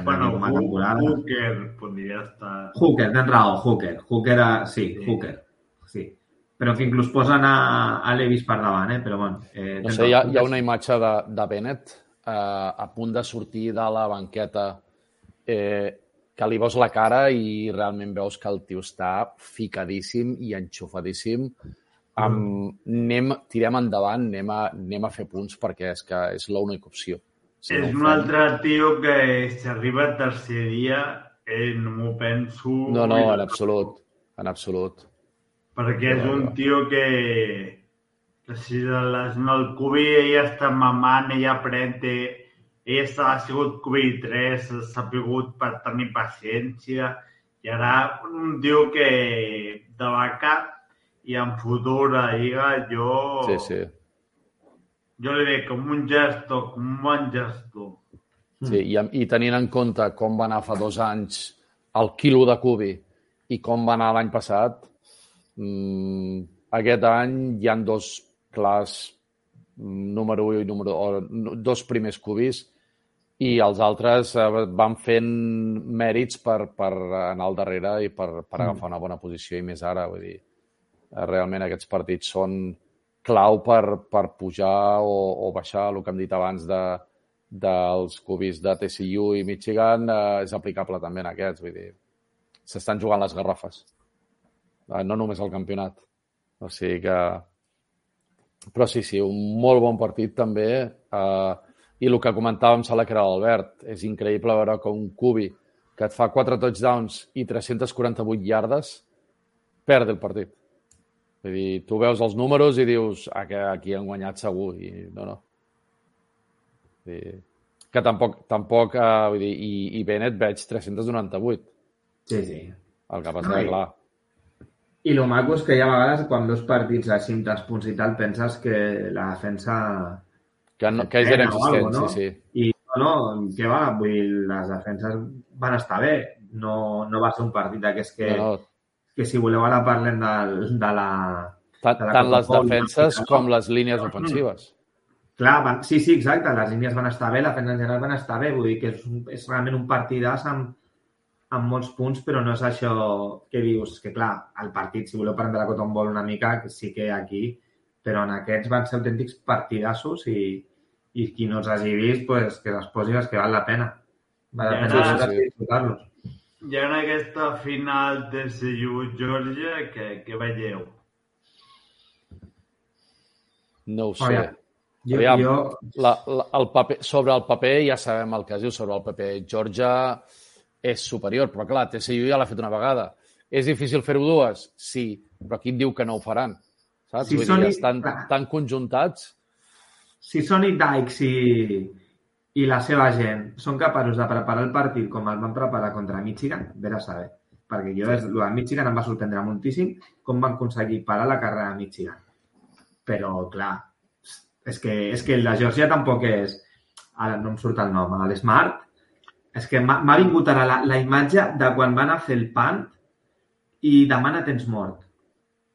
bueno, temporada. Hooker podria estar... Hooker, tens raó, Hooker. Hooker, a... sí, sí, Hooker. Sí. Però que inclús posen a, a Levis per davant, eh? Però bueno... Eh, no sé, hi ha, hi ha una imatge de, de Bennett eh, a punt de sortir de la banqueta eh, que li veus la cara i realment veus que el tio està ficadíssim i enxufadíssim amb, anem, tirem endavant, anem a, anem a fer punts perquè és que és l'única opció. És un altre tio que si arriba a tercer dia eh, no m'ho penso. No, no, en absolut. En absolut. Perquè és un tio que, que si les, en el Cubi ella està mamant, ella aprende, ella està, ha sigut Cubi 3, s'ha sabut per tenir paciència, i ara un tio que de vaca i en futur a Lliga jo, Sí, sí. Jo li veig com un gestor, com un bon gestor. sí i, I tenint en compte com va anar fa dos anys el quilo de cubi i com va anar l'any passat, mmm, aquest any hi han dos clars mm, número 1 i número o, no, dos primers cubis i els altres eh, van fent mèrits per, per anar al darrere i per, per agafar una bona posició i més ara, vull dir, eh, realment aquests partits són clau per, per pujar o, o baixar, el que hem dit abans de, dels cubis de TCU i Michigan eh, és aplicable també en aquests, vull dir, s'estan jugant les garrafes, eh, no només el campionat. O sigui que... Però sí, sí, un molt bon partit també. Eh, I el que comentàvem, sala que era l'Albert, és increïble veure que un cubi que et fa 4 touchdowns i 348 yardes perd el partit. Vull dir, tu veus els números i dius ah, que aquí han guanyat segur. I no, no. Vull dir, que tampoc, tampoc eh, vull dir, i, i Bennett veig 398. Sí, sí. El que passa que, clar, I el maco és que hi ha vegades quan veus partits així amb tants punts i tal, penses que la defensa... que, no, que és inexistent, no? sí, sí. I no, no, què va? Vull dir, les defenses van estar bé. No, no va ser un partit d'aquests que, No, no, que si voleu ara parlem del, de la... tant, de la tant les defenses no? com les línies ofensives. Clar, van, sí, sí, exacte, les línies van estar bé, la defensa en general van estar bé, vull dir que és, un, és realment un partidàs amb, amb molts punts, però no és això que dius, que clar, el partit, si voleu parlar de la Cotton Bowl una mica, que sí que aquí, però en aquests van ser autèntics partidassos i, i qui no els hagi vist, pues, que es posi les que val la pena. Val la pena sí, sí, sí. disfrutar-los. I en aquesta final de CU Georgia, què, què veieu? No ho sé. Aviam. Jo, Aviam. jo, La, la, el paper, sobre el paper ja sabem el que es diu sobre el paper. Georgia és superior, però clar, TCU ja l'ha fet una vegada. És difícil fer-ho dues? Sí, però qui et diu que no ho faran? Saps? Si Vull són dir, i- estan clar. tan conjuntats... si Sonny Dykes i, i la seva gent són capaços de preparar el partit com el van preparar contra Michigan, vés a saber. Perquè jo, des, de Michigan em va sorprendre moltíssim com van aconseguir parar la carrera de Michigan. Però, clar, és que, és que de Georgia tampoc és... Ara no em surt el nom, l'Smart. És que m'ha m'ha vingut ara la, la imatge de quan van a fer el pant i demana temps mort.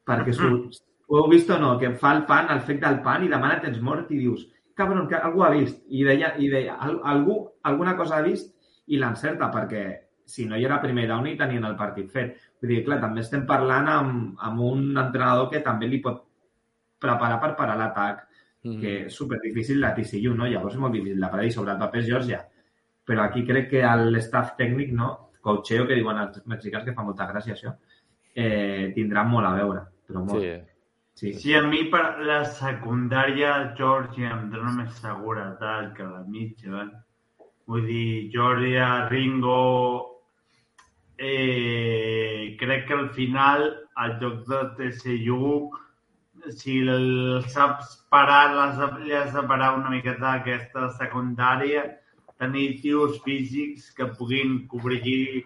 Perquè surt, ho heu vist o no? Que fa el pan, el fec del pan i demana temps mort i dius, cabron, que algú ha vist. I deia, i deia "Al- algú, alguna cosa ha vist i l'encerta, perquè si no hi era primer down i tenien el partit fet. Vull dir, clar, també estem parlant amb, amb un entrenador que també li pot preparar per parar l'atac, Mm. que és superdifícil la TCU, no? Llavors és molt difícil de predir, sobre el paper és Georgia. Però aquí crec que l'estaf tècnic, no? Coacheo, que diuen els mexicans, que fa molta gràcia això, eh, tindrà molt a veure, però molt. Sí. Sí. Sí, a mi per la secundària Georgia em dona més seguretat que la Michigan. Vull dir, Georgia, Ringo... Eh, crec que al final el joc de TCU si el saps parar, li has de parar una miqueta d'aquesta secundària, tenir tios físics que puguin cobrir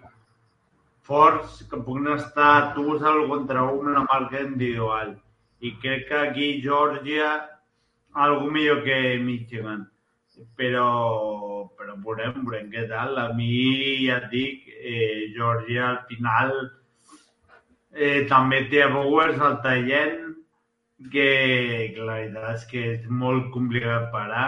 forts, que puguin estar tu al contra un la marca individual. I crec que aquí Georgia algo millor que Michigan. Però, però veurem, veurem què tal. A mi, ja et dic, eh, Georgia al final eh, també té a Bowers al talent que, que la veritat és que és molt complicat parar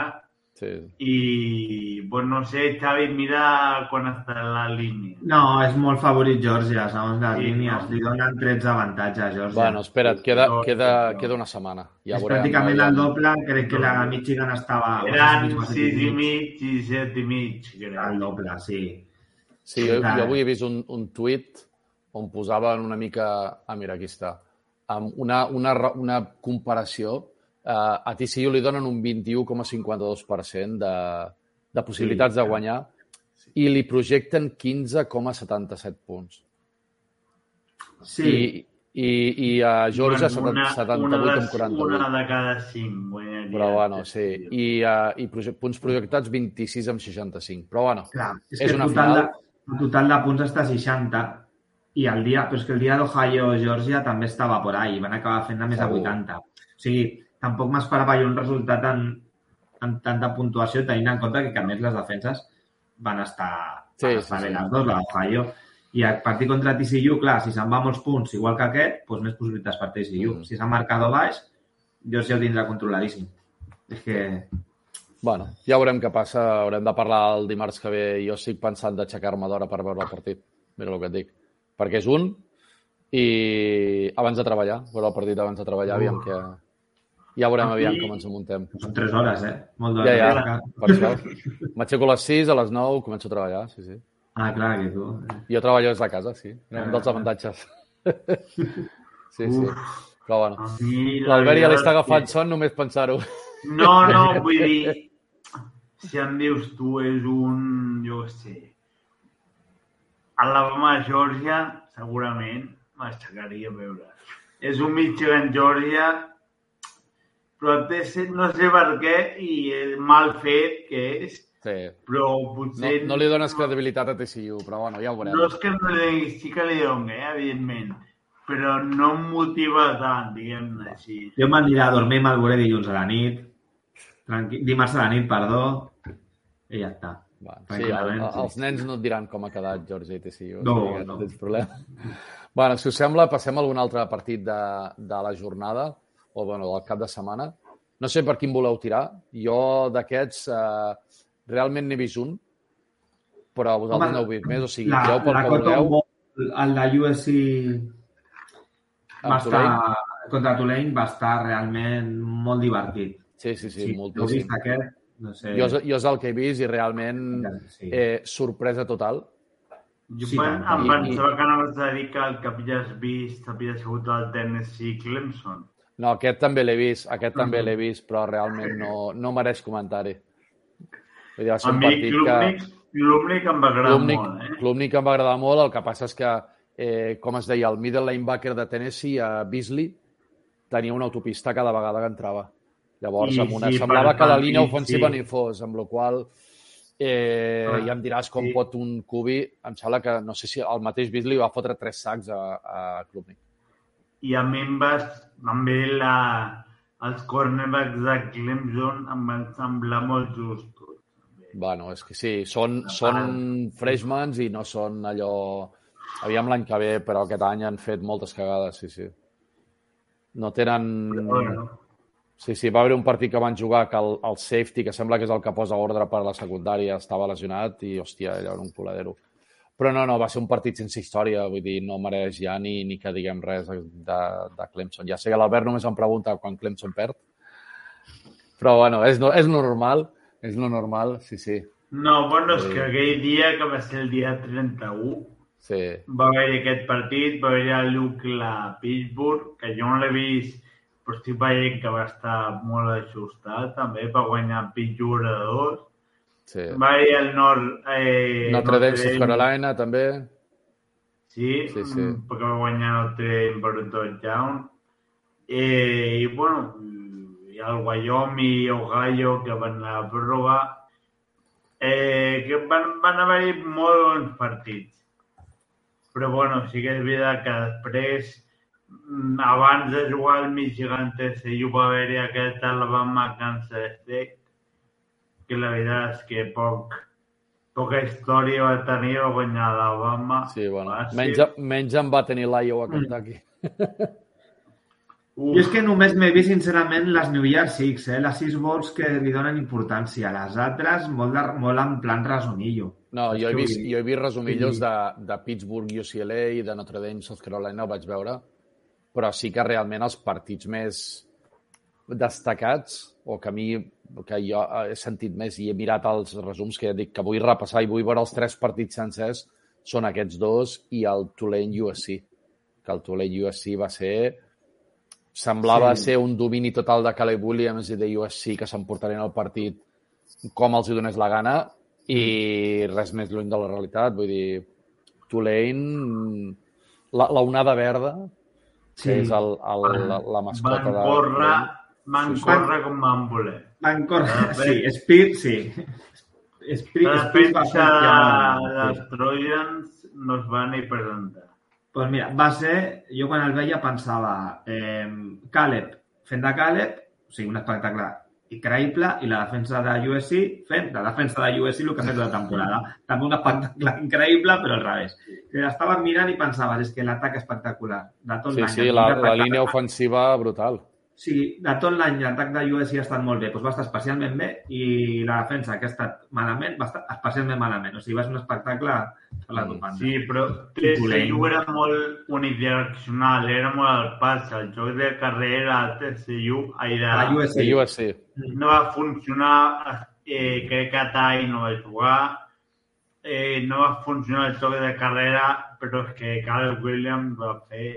Sí. i, bueno, no sé, Xavi, mira quan està a la línia. No, és molt favorit Georgia, segons les Sí, línies. no? Li donen 13 avantatges a Georgia. Bueno, espera't, queda, No, queda, no. queda una setmana. Ja és veurem, pràcticament ja- el doble. Crec que la Michigan estava... Eren o sigui, sis i mig i set i mig, crec. El doble, sí. Sí, jo, jo avui he vist un, un tuit on posaven una mica... Ah, mira, aquí està. Amb una, una, una comparació. Eh, a TCU li donen un 21,52% de, de possibilitats Sí, de guanyar i li projecten 15,77 punts. Sí, I, i, i a Georgia Bueno, 78,48. Una de cada cinc guanyaria. Però bueno, sí. I, uh, i proje punts projectats 26 amb 65. Però bueno, clar. És, és que una total, final. de, el total de punts està a 60 i el dia, però és que el dia d'Ohio-Georgia també estava por ahí, van acabar fent de més de Segur. 80. O sigui, tampoc m'esperava jo un resultat en, en tanta puntuació, tenint en compte que, que a més les defenses van estar, Sí, van sí, estar sí. bé les dues, la d'Ohio. I el partit contra TCU, clar, si se'n va molts punts, igual que aquest, doncs més possibilitats per TCU. Mm. Si s'ha marcat baix, Georgia ho tindrà controladíssim. És que... bueno, ja veurem què passa. Haurem de parlar el dimarts que ve. Jo estic pensant d'aixecar-me d'hora per veure el partit. Mira el que et dic. Perquè és un i abans de treballar, veure el partit abans de treballar, aviam que... Ja veurem aviam com ens muntem. Són tres hores, eh? Molt Ja, d'hores. ja, per això. M'aixeco a les 6, a les 9, començo a treballar, sí, sí. Ah, clar, que tu... Jo treballo des de casa, sí. Era un dels avantatges. Sí, sí. Però bueno, l'Albert ja li veritat està és agafant son només pensar-ho. No, no, vull dir, si em dius tu és un, jo què sé, Alabama-Georgia, segurament m'aixecaria a veure. És un Michigan-Georgia, però ser- no sé per què, i és mal fet que és, Sí. però No, potser... no li dones credibilitat a TCU, però bueno, ja ho veurem. No és que no li, sí que li doni, eh, evidentment, però no em motiva tant, diguem-ne així. Jo m'aniré a dormir, me'l veuré dilluns a la nit, tranqui... dimarts a la nit, perdó, i ja està. Va, sí, el, sí. els nens no et diran com ha quedat Georgia i TCU. No, no. no tens problema. bueno, si us sembla, passem a algun altre partit de, de la jornada, o bueno, del cap de setmana. No sé per quin voleu tirar. Jo d'aquests eh, realment n'he vist un, però vosaltres Home, n'heu vist més, o sigui, la, tireu pel la que. Bowl, el de USC va estar, contra Tulane va estar realment molt divertit. Sí, sí, sí, Sí, heu moltíssim. vist aquest? No sé. Jo, jo és el que he vist i realment Sí. eh, sorpresa total. Jo Sí, em I- pensava que anaves a dir que el que havies vist havia sigut el Tennessee Clemson. No, aquest també l'he vist, aquest també l'he vist, però realment no, no mereix comentari. Vull dir, va ser un partit que... l'únic em va agradar L'únic molt, eh? que em va agradar molt, el que passa és que, eh, com es deia, el middle linebacker de Tennessee, a Beasley, tenia una autopista cada vegada que entrava. Llavors, I amb una, sí, semblava que la línia ofensiva sí. ni fos, amb la qual eh, Ah, ja em diràs com sí. pot un cubi, em sembla que, no sé si el mateix Beasley va fotre tres sacs a, a Klubnik. I a va, també la, els cornerbacks de Clemson em van semblar molt justos. Bueno, és que sí, són, són freshmans i no són allò... Aviam l'any que ve, però aquest any han fet moltes cagades, sí, sí. No tenen... Bueno, Sí, sí, va haver un partit que van jugar que el, el safety, que sembla que és el que posa ordre per a la secundària, estava lesionat i, hòstia, allò era un coladero. Però no, no, va ser un partit sense història, vull dir, no mereix ja ni, ni que diguem res de, de Clemson. Ja sé que l'Albert només em pregunta quan Clemson perd, però bueno, és, no, és normal, és lo normal, sí, sí. no, bueno, és que aquell dia, que va ser el dia 31, Sí, va haver aquest partit, va haver el Luke la Pittsburgh, que jo no l'he vist, però estic veient que va estar molt ajustat també per guanyar Pittsburgh a dos. Sí. Va haver el Nord... Eh, Notre Dame, South Carolina, també. Sí, Sí, sí. mm, perquè va guanyar Notre Dame per un touchdown. Eh, I, bueno, i el Wyoming i Ohio, que van anar a pròrroga, eh, que van, van haver-hi molt bons partits. Però, bueno, sí que és veritat que després, mm, abans de jugar al Michigan TCU, va haver-hi aquest Alabama Kansas State, que la veritat és que poc, poca història va tenir va guanyar l'Alabama. Sí, bueno, Va ser- menys, menys en va tenir l'Iowa Kentucky. Jo és que només m'he vist, sincerament, les New Year Six, eh? les sis vols que li donen importància. Les altres, molt, de, molt en plan resonillo. No, jo he vist, jo he vist resumillos de, de Pittsburgh, UCLA i de Notre Dame, South Carolina, ho vaig veure, però sí que realment els partits més, destacats, o que a mi que jo he sentit més i he mirat els resums que dic que vull repassar i vull veure els tres partits sencers són aquests dos i el Tulane USC que el Tulane USC va ser semblava Sí. ser un domini total de Caleb Williams i de USC que s'emportarien el partit com els hi donés la gana i res més lluny de la realitat. Vull dir, Tulane, la, la onada verda, que Sí. és el, el, la, la mascota Van de... van Sí, sí. córrer com van voler. Van córrer, Ah, sí, Speed, sí. Speed, Speed va dels Sí. Trojans no es va ni presentar. Pues mira, va ser... Jo quan el veia pensava eh, Caleb fent de Caleb, o sigui, un espectacle increïble, i la defensa de USC fent la defensa de USC el que ha fet la temporada. També un espectacle increïble, però al revés. Que estaves mirant i pensaves, és que l'atac espectacular. De tot Sí, l'any. sí, el la, la línia ofensiva brutal. Sí, de tot l'any l'atac de USC ha estat molt bé, doncs va estar especialment bé i la defensa que ha estat malament va estar especialment malament. O sigui, va ser un espectacle per la topanda. Sí, però TCU era molt unidireccional, era molt al pas. El joc de carrera de TCU, de, La USC. Sí, USC. no va funcionar, eh, crec que Tai no va jugar, eh, no va funcionar el joc de carrera, però és que Caleb Williams va fer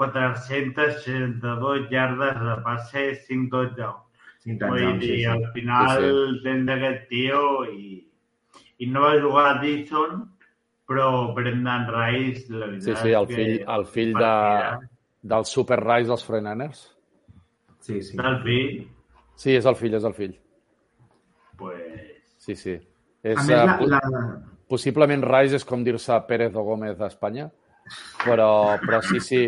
462 yardes de passe, 5 touchdowns. Cinc Vull dir, sí, sí. al final Sí, sí, tens aquest tio i, i no va jugar a Dixon, però Brendan Rice, la veritat Sí, sí, el fill, que el fill de, del Super Rice dels 49ers. Sí, sí. Del fill, Sí, és el fill, és el fill. pues, Sí, sí. A És, més, eh, la, la, Possiblement Rice és com dir-se Pérez o Gómez d'Espanya, però, però sí, sí,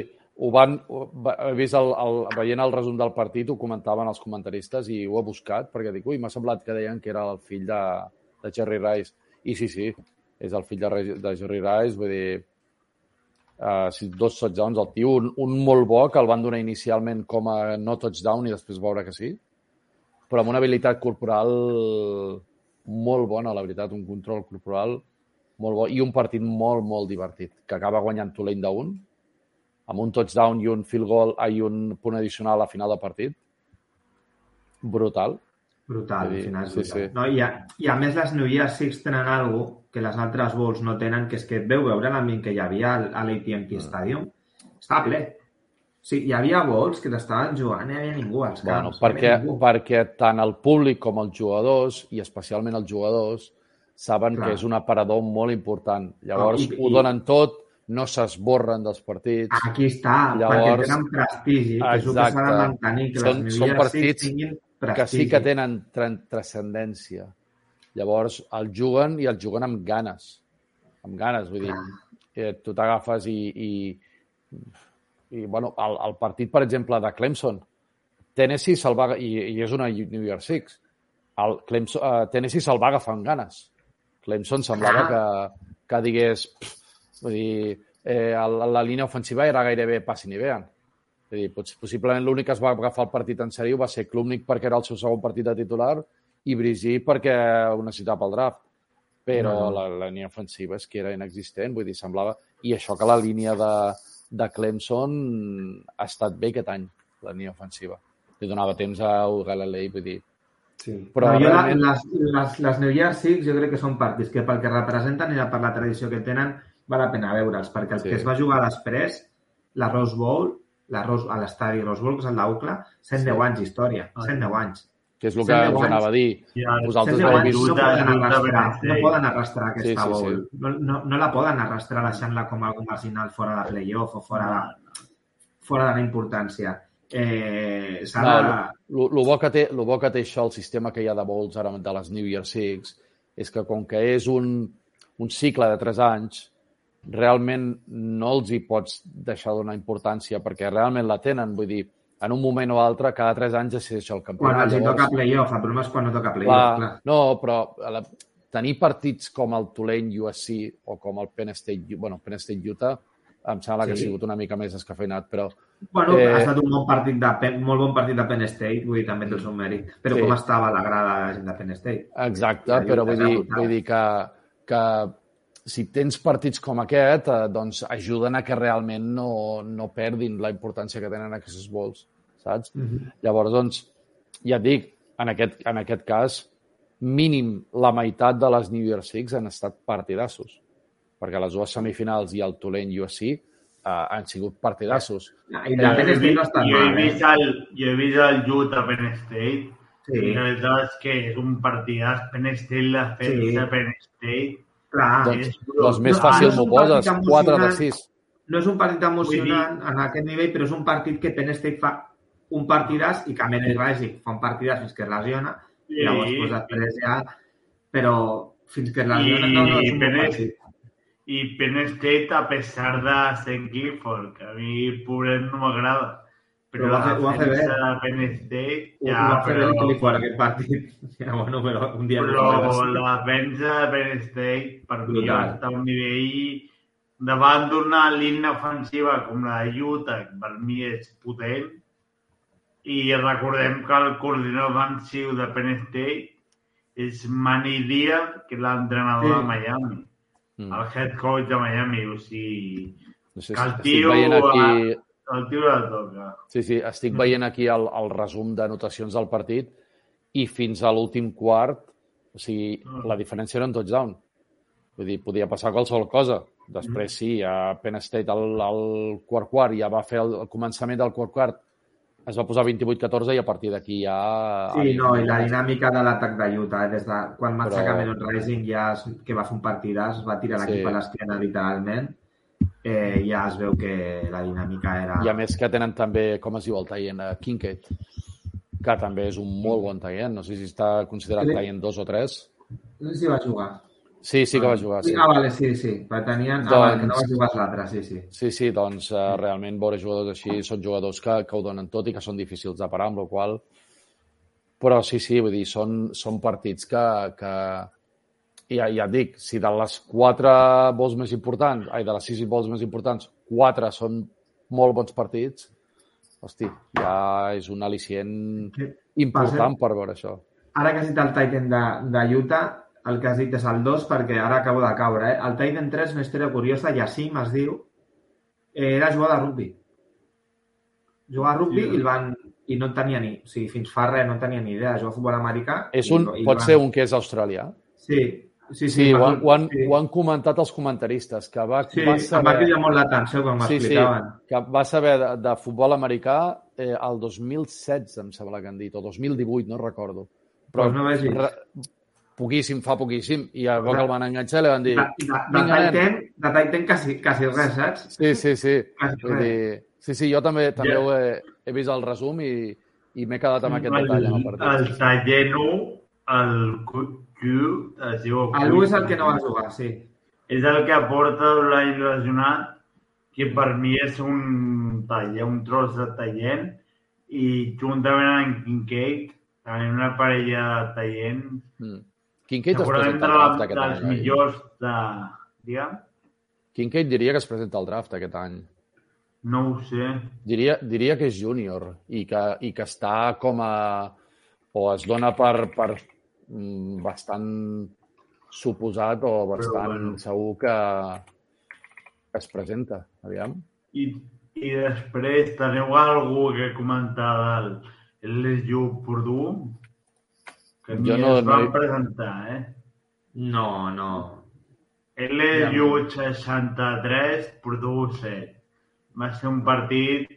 ho van, he vist el, el, veient el resum del partit, ho comentaven els comentaristes i ho he buscat perquè dic, ui, m'ha semblat que deien que era el fill de, de Jerry Rice. I sí, sí, és el fill de, de Jerry Rice, vull dir, uh, dos touchdowns al tio, un, un molt bo que el van donar inicialment com a no touchdown i després veure que sí, però amb una habilitat corporal molt bona, la veritat, un control corporal molt bo i un partit molt, molt divertit, que acaba guanyant Tulane d'un, amb un touchdown i un field goal i un punt addicional a final del partit. Brutal. brutal, Vull al final és sí, brutal. sí. No, i, a, I a més les New Year Six tenen algo que les altres Bowls no tenen, que és que veu veure l'ambient que hi havia a l'AT&T Mm. Stadium. Estava ple. Sí, hi havia Bowls que t'estaven jugant no hi havia ningú als Bueno, camps. no hi havia perquè, ningú. perquè tant el públic com els jugadors, i especialment els jugadors, saben Clar. que és un aparador molt important. Llavors, Ah, i- ho donen tot, no s'esborren dels partits. Aquí està, Llavors- perquè tenen prestigi, que és el que s'ha de Exacte. mantenir, que Són- les són partits tinguin que prestigi. sí que tenen tran- transcendència. Llavors, el juguen i el juguen amb ganes. Amb ganes, vull dir, eh, tu t'agafes i, i, i bueno, el, el partit, per exemple, de Clemson, Tennessee se'l va, i, i és una New Year Six, el Clemson, uh, Tennessee se'l va agafar amb ganes. Clemson semblava que, que digués, pff, vull dir, eh, la, la línia ofensiva era gairebé passin i vean. És a dir, poss- possiblement l'únic que es va agafar el partit en sèrio va ser Klubnik perquè era el seu segon partit de titular i Brigi perquè ho necessitava pel draft. Però No, no. la, la línia ofensiva és que era inexistent, vull dir, semblava... I això que la línia de, de Clemson ha estat bé aquest any, la línia ofensiva. Li donava temps a Galilei, vull dir... Sí. Però Però jo realment- la, les, les, les New Year Six jo crec que són partits que pel que representen i per la tradició que tenen val la pena veure'ls, perquè el Sí. que es va jugar després, la Rose Bowl, la Rose, a l'estadi Rose Bowl, que és el d'Ucla, 110 anys d'història, 110 anys. Que és el que us anava a dir. Ja, Vosaltres 110 heu anys vist... no poden arrastrar, no poden arrastrar aquesta Sí, sí, sí. Bowl. No, no, no la poden arrastrar deixant-la com algo marginal fora de playoff o fora de, fora de la importància. Eh, s'ha No, de... lo, lo, bo que té, lo bo que té això, el sistema que hi ha de bowls ara de les New Year Six, és que com que és un, un cicle de 3 anys, realment no els hi pots deixar donar importància perquè realment la tenen, vull dir, en un moment o altre, cada 3 anys decideix el Quan campionat. els hi toca playoff, el problema és quan no toca playoff, clar, clar. No, però la, tenir partits com el Tulane USC o com el Penn State, bueno, Penn State Utah, em sembla que ha Sí. sigut una mica més escafeinat, però Bueno, Eh, ha estat un bon partit de Penn, molt bon partit de Penn State, vull dir, també té el seu mèrit. Però Sí. com estava la grada de la gent de Penn State? Exacte, però vull dir, vull dir que, que si tens partits com aquest, eh, doncs ajuden a que realment no, no perdin la importància que tenen aquests vols. saps? Llavors, doncs, ja et dic, en aquest, en aquest cas, mínim la meitat de les New Year Six han estat partidassos, perquè les dues semifinals i el Tulane USC eh, han sigut partidassos. I la Penn State no està jo, he eh? vist el, jo he vist el Utah Penn State Sí. i la veritat és que és un partidàs Penn State, la defensa Sí. Penn State Clar, Doncs, és doncs més No, fàcil és m'ho poses, 4 de emocionant. 6. no és un partit emocionant en aquest nivell, però és un partit que Penn State fa un partidàs i Cameron Rising fa un partidàs fins que es lesiona Sí. i llavors pues, després ja però fins que es lesiona I no, no, és un bon partit. i Penn State, a pesar de ser Clifford, que a mi, pobret, no m'agrada, però Però ho la ha fet- ho fet defensa bé. de Penn State, Ho- ja, ho va fer però, el Clifford aquest partit ja, bueno, però un dia no però faràs. la defensa de Penn State, per mi, Brutal. està a un nivell davant d'una línia ofensiva com la de Utah, que per mi és potent, i recordem que el coordinador ofensiu de Penn State és Manny Diaz, que és l'entrenador Sí. de Miami, Mm. el head coach de Miami, o sigui, No sé, que el estic tio, veient aquí, el tio la toca. sí, sí, estic veient aquí el, el resum d'anotacions del partit i fins a l'últim quart, o sigui, la diferència era un touchdown. Vull dir, podia passar qualsevol cosa. Després sí, a Penn State al, al quart quart ja va fer el, el començament del quart quart es va posar 28-14 i a partir d'aquí ja... Sí, no, i la dinàmica de l'atac de Utah, eh, des de quan marxa Però- Cameron Rising, ja es, que va fer un partidàs, va tirar l'equip Sí. a l'esquena literalment, eh, ja es veu que la dinàmica era... I a més que tenen també, com es diu el Taien, uh, Kincaid, que també és un molt bon Taien. No sé si està considerat Sí. Taien 2 o 3. No sé si va jugar. Sí, sí que va jugar, sí. Ah, vale, sí, sí. Però tenien... Ah, Doncs- vale, que no va jugar l'altre, sí, sí. Sí, sí, doncs uh, realment veure jugadors així són jugadors que, que ho donen tot i que són difícils de parar, amb la qual Però sí, sí, vull dir, són, són partits que, que... Ja, ja et dic, si de les quatre vols més importants, ai, de les sis vols més importants, quatre són molt bons partits, hosti, ja és un al·licient important per veure això. Ara que has dit el Titan de, de Utah, el que has dit és el 2, perquè ara acabo de caure. Eh? El Titan 3, una història curiosa, Yassim es diu, eh, era jugador de rugby. Jugava a rugby Sí. i, el van, i no en tenia ni... O sigui, fins fa res no en tenia ni idea de jugar a futbol americà. És i- un, i pot van- ser un que és australià. Sí, sí, sí. Sí, ho, han, ho, han, sí. ho han comentat els comentaristes, que va, Sí, va em va saber... cridar molt l'atenció quan Sí, sí, m'explicaven. que va saber de, de futbol americà eh, el 2016, em sembla que han dit, o 2018, no recordo. Però Pues no vegis. re, poquíssim, fa poquíssim, i a poc el van enganxar i li van dir... De, de, de. Titan, de Titan quasi, quasi res, saps? Sí, sí, sí. Vull dir, sí, sí, jo també també Ja. ho he, he vist el resum i, i m'he quedat amb aquest detall en el el partit. Taller 1, el Q, es diu El 1 és el que no va jugar, sí. És el que aporta l'any lesionat, que per mi és un taller, un tros de talent, i juntament amb Kincaid, tenim una parella de talent, Mm. Kincaid es presenta de al la, draft aquest dels any. oi? millors de... Digue'm? Kincaid diria que es presenta al draft aquest any. No ho sé. Diria, diria que és júnior i que, i que està com a... o es dona per, per bastant suposat o bastant bueno. segur que, que es presenta. Aviam. I, i després teniu algú que comentar del LSU Purdue? Que Jo no- es van no presentar, eh? No, no. LSU 63, Purdue 7. Va ser un partit...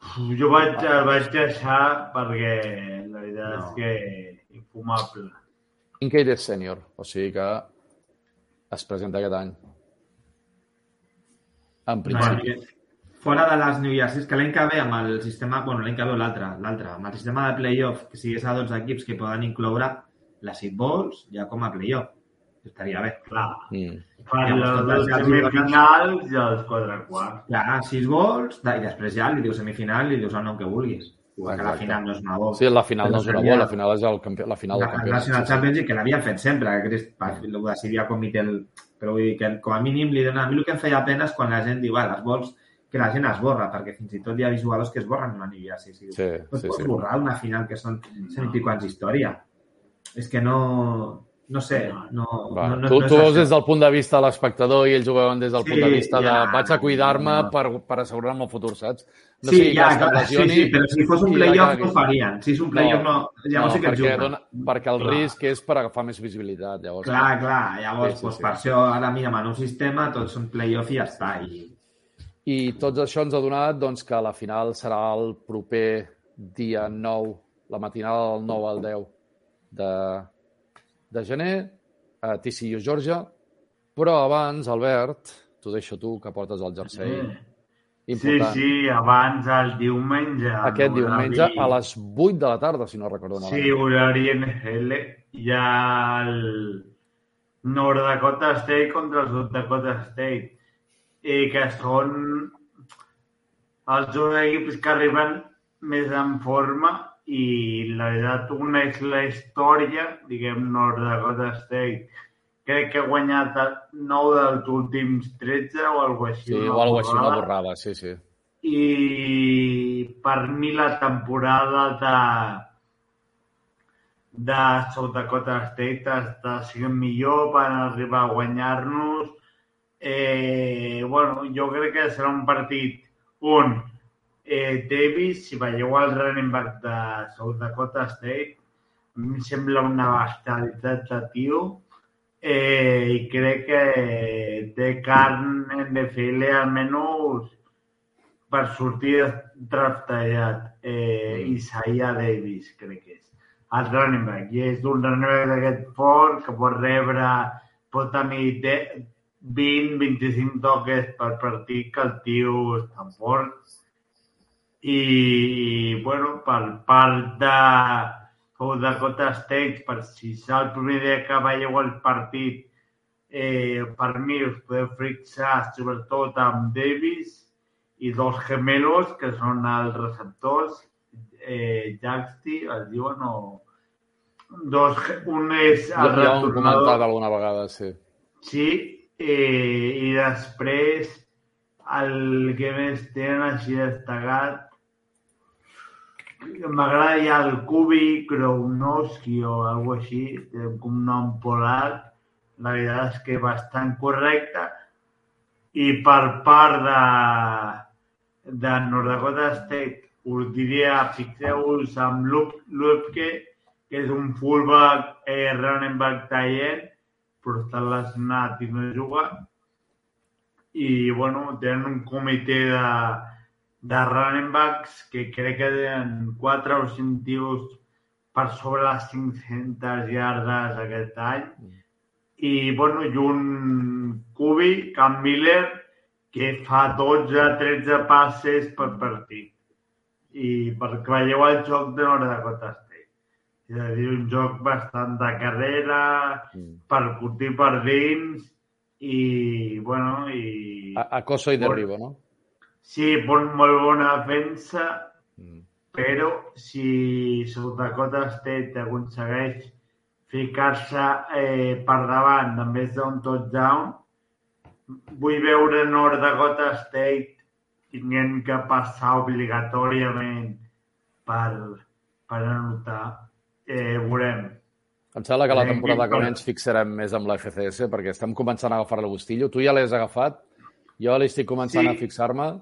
Uf, Jo vaig, el vaig deixar perquè la veritat No. és que infumable. Kincaid és sènior, o sigui que es presenta aquest any. En principi. Bueno, fora de les New Year's, és que l'any que ve amb el sistema, bueno, l'any que ve o l'altre, l'altre, amb el sistema de playoff, que sigués a 12 equips que poden incloure les Seed Balls ja com a playoff. Estaria bé. Clar, Mm. Ja, les dues semifinals i els quatre quarts. Ja, 6 balls, i després ja li dius semifinal i li dius el nom que vulguis. Igual que la Exacte. final no és una bola. Sí, la final no és una bola, la final és el campi... la final del la campionat. National sí, sí. Championship, que l'havien fet sempre, que Crist, ho decidia el comitè, el... però vull dir que com a mínim li dona... A mi el que em feia pena és quan la gent diu, va, les vols que la gent esborra, perquè fins i tot hi ha jugadors que esborren una Year's. Sí, sí. Sí, Pues sí, pots sí. borrar una final que són cent i pico anys d'història. És que no... No sé, no... Va, no, no, tu, no tu veus des del punt de vista de l'espectador i ells ho veuen des del Sí, punt de vista de ja, vaig a cuidar-me no. per, per assegurar-me el futur, saps? No sí, sigui ja, que clar, sí, sí, però si fos un playoff no ho farien. Si és un playoff no, llavors sí que et perquè, dona, perquè el Clar. risc és per agafar més visibilitat. Llavors, Clar, clar, llavors Sí, sí, doncs, sí. per això ara mira, en un sistema tots són playoff i ja està. I... I tot això ens ha donat doncs, que la final serà el proper dia 9, la matinada del 9 al 10 de, de gener, a TCU, Georgia. Però abans, Albert, t'ho deixo tu, que portes el jersei. Sí, Important. sí, abans el diumenge. Aquest en diumenge a les 8 de la tarda, si no recordo malament. Sí, horari NHL. Hi ha el North Dakota State contra el South Dakota State. I que són els dos equips que arriben més en forma i la veritat una és la història, diguem, North Dakota State. Crec que ha guanyat 9 dels últims 13 o alguna així. Sí, o alguna així, una borrada sí, sí. i per mi la temporada de de South Dakota State està sent millor per arribar a guanyar-nos. Eh, bueno, jo crec que serà un partit on eh, Davis, si veieu el running back de South Dakota State, em sembla una bestialitat de tio eh, i crec que té carn en NFL almenys per sortir draftejat eh, Isaiah Davis, crec que és. El running back. I és un running back d'aquest fort que pot rebre, pot tenir 20-25 toques per partit, que el tio està fort. I, bueno, per part de South Dakota State, per si és el primer dia que veieu el partit, eh, per mi us podeu fixar sobretot amb Davis i dos gemelos, que són els receptors, eh, Jaxti, es diuen, o... Dos, un és Ja, el ja ho hem comentat alguna vegada, sí. sí, eh, i després el que més tenen així destacat m'agrada ja el Kubi Krownowski o alguna així, té un nom polar, la veritat és que bastant correcte, i per part de, de North Dakota State us diria, fixeu-vos Lup, Lupke, que és un fullback eh, running back talent, però està lesionat i no juga. I, bueno, tenen un comitè de, de running backs que crec que tenen 4 o 5 tios per sobre les 500 yardes aquest any. I, bueno, i un Cubi, Cam Miller, que fa 12-13 passes per partit. I perquè veieu el joc de Nord Dakota State. És a dir, un joc bastant de carrera, Mm. per curtir per dins i, bueno, i... A, a coso i derribo, no? Sí, bon, molt bona defensa, Mm. però si South Dakota State aconsegueix ficar-se eh, per davant de més d'un touchdown, vull veure North Dakota State tinguent que passar obligatòriament per, per anotar. Eh, veurem. Em sembla que la temporada que ve ens fixarem més amb la FCS perquè estem començant a agafar el gustillo. Tu ja l'has agafat, jo l'estic començant Sí. a fixar-me.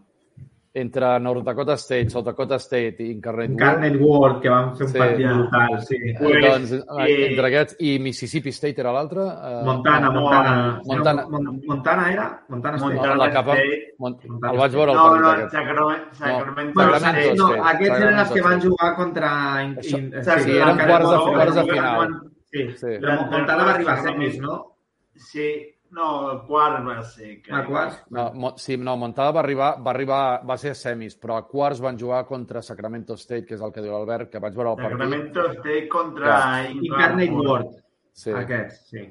Entre North Dakota State, South Dakota State i Incarnate Word, Carnet Ward, que van fer un Sí. partit brutal, sí. Pues, doncs, eh, entre aquests i Mississippi State era l'altre. eh, Montana, no, Montana. Montana. Mon- Montana era? Montana State. no, Montana la capa, State. Mont, Montana el vaig veure el No, partit no, aquest. Sacramento, Sacramento Bueno, Sacramento State. no, State, aquests eren els que van jugar contra... In, Això- in, sí, eren la- quarts de- no, quarts de no, final. Sí, Sí. Montana va arribar a semis, no? Sí, no, el quart va ser. crec. A quarts? No, Mo- sí, no, Montana va arribar, va arribar, va ser a semis, però a quarts van jugar contra Sacramento State, que és el que diu l'Albert, que vaig veure el partit. Sacramento State contra Clar. Incarnate Ward. Sí. Aquests, sí.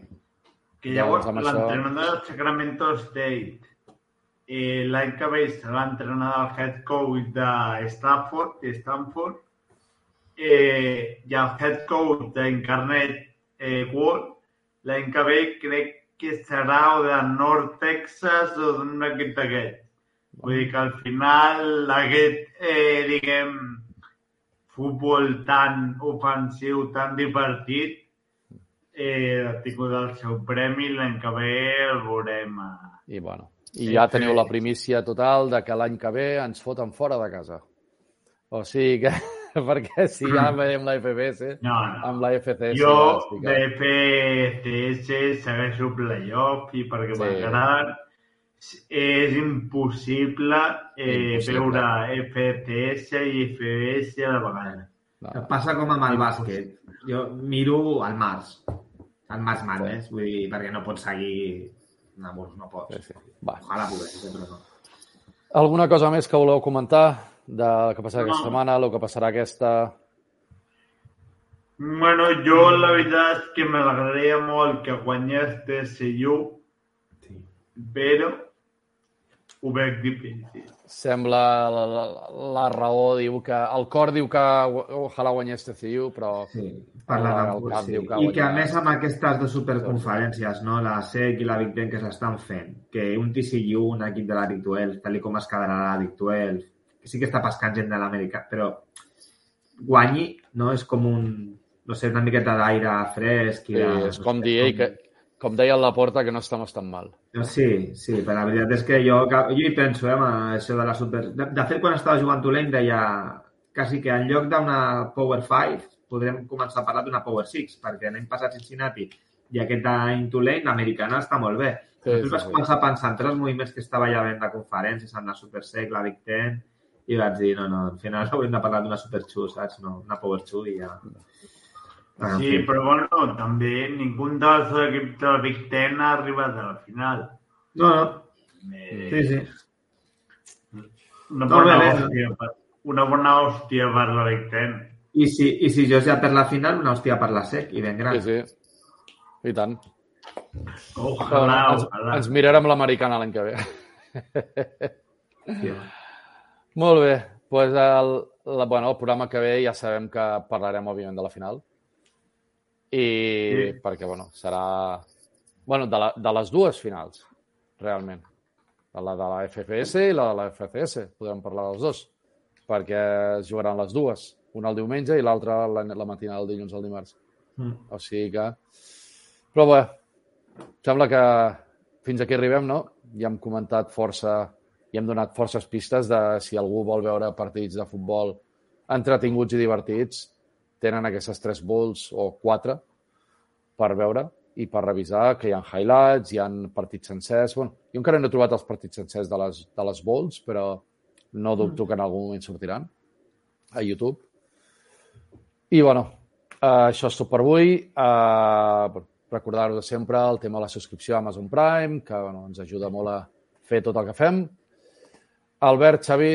Que llavors Doncs amb això- l'entrenador del Sacramento State eh, l'any que ve serà l'entrenador del head coach de Stanford, de Stanford eh, i el head coach d'Incarnate eh, World l'any que ve crec que serà o de North Texas o d'un equip d'aquest. Vull dir que al final aquest, eh, diguem, futbol tan ofensiu, tan divertit, eh, ha tingut el seu premi, l'any que ve el veurem a... I bueno, I ja teniu la primícia total de que l'any que ve ens foten fora de casa. O sigui que, perquè si ja veiem la FBS, No, no. amb la FCS... Jo de FCS segueixo playoff i perquè Sí. m'agraden és impossible eh, Impossible. veure FCS i FBS a la vegada. No, Que passa com amb el bàsquet. Jo miro al març, al març Madness, vull dir, perquè no pots seguir... No, no pots. Sí, sí. Va. Ojalà pogués, però no. Alguna cosa més que voleu comentar del que passarà aquesta No. setmana, el que passarà aquesta... Bueno, jo la veritat és que m'agradaria molt que guanyés TSU, Sí. però ho veig difícil. Sembla la, la, la raó diu que... El cor diu que ojalà guanyés TCU, però... Sí, El amb cap sí. diu que I que a més amb aquestes dues superconferències, no? la SEC i la Big Ten que s'estan fent, que un TCU, un equip de la Big 12, tal com es quedarà la Big 12, que sí que està pescant gent de l'Amèrica, però guanyi, no? És com un, no sé, una miqueta d'aire fresc. I Sí, de, és com dir, ei, que, com deia el Laporta, que no estamos tan mal. No, Sí, sí, però la veritat és que jo, jo hi penso, eh, amb això de la super... De, de fet, quan estava jugant Tulane deia quasi que en lloc d'una Power 5 podrem començar a parlar d'una Power 6, perquè l'any passat Cincinnati i aquest any Tulane, l'americana està molt bé. Sí, Sí, sí, vas començar a pensar en els moviments que estava ja havent de conferències, amb la Super Sec, la Big Ten, i vaig dir, no, no, al final haurem de parlar d'una Super Chu, saps? No, una Power Chu i ja... Ah, Sí, fi. però bueno, també ningú dels equips de la Big Ten ha arribat a la final. No, no, Eh, sí, sí. Una No, bona, bé, bé. hòstia, per, una bona hòstia per la Big Ten. I si, I si jo ja per la final, una hòstia per la Sec, i ben gran. Sí, sí. I tant. Però, Ojalà, ens, ojalà. ens mirarem l'americana l'any que ve. Sí. Molt bé. Pues el, la, bueno, el programa que ve ja sabem que parlarem, òbviament, de la final. I Sí. perquè, bueno, serà... bueno, de, la, de les dues finals, realment. De la de la FFS i la de la FCS. Podrem parlar dels dos. Perquè es jugaran les dues. Una el diumenge i l'altra la, la matinada del dilluns al dimarts. Mm. O sigui que... Però bé, sembla que fins aquí arribem, no? Ja hem comentat força, i hem donat forces pistes de si algú vol veure partits de futbol entretinguts i divertits, tenen aquestes tres bowls o quatre per veure i per revisar que hi ha highlights, hi ha partits sencers. Bueno, jo encara no he trobat els partits sencers de les, de les bowls, però no dubto que en algun moment sortiran a YouTube. I, bueno, Uh, això és tot per avui. Uh, Recordar-vos sempre el tema de la subscripció a Amazon Prime, que bueno, ens ajuda molt a fer tot el que fem. Albert, Xavi,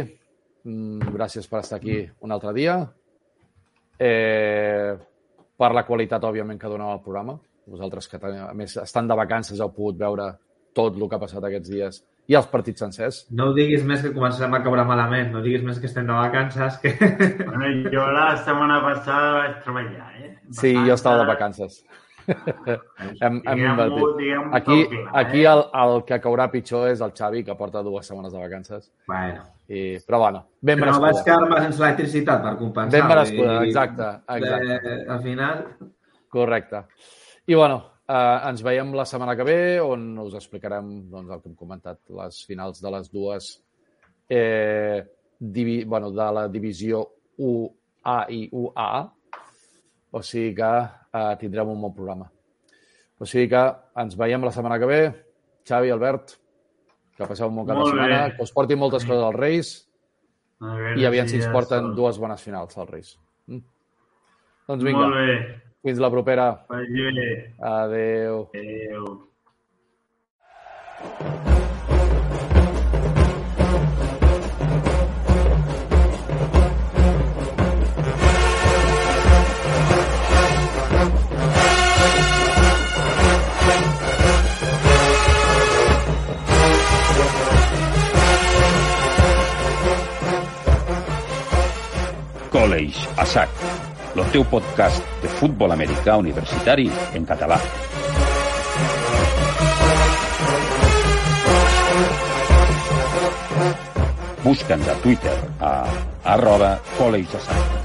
mm, gràcies per estar aquí un altre dia. Eh, per la qualitat, òbviament, que doneu al programa. Vosaltres que, teniu- a més, estan de vacances, heu pogut veure tot el que ha passat aquests dies i els partits sencers. No ho diguis més que començarem a caure malament, no diguis més que estem de vacances, que... Bueno, jo la setmana passada vaig treballar, eh? Sí, jo estava de vacances. Hem, hem invertit. diguem Aquí, clar, aquí eh? el, el que caurà pitjor és el Xavi, que porta dues setmanes de vacances. Bueno, I, però bueno, ben però vaig merescuda. quedar-me sense electricitat per compensar. Ben merescuda, dir, exacte, exacte. Eh, al final, Correcte. I bueno, eh, ens veiem la setmana que ve on us explicarem doncs, el que hem comentat, les finals de les dues eh, divi, bueno, de la divisió UA i UAA. O sigui que eh, tindrem un bon programa. O sigui que ens veiem la setmana que ve. Xavi, Albert, que passeu un bon cap de Molt bé. setmana, que us portin moltes coses als Reis i aviam si ens ja porten sort. dues bones finals als Reis. Mm? Doncs vinga, Molt bé. fins la propera. Bé. Adeu. Adéu. College a sac, el teu podcast de futbol americà universitari en català. Busca'ns a Twitter a arroba college a sac.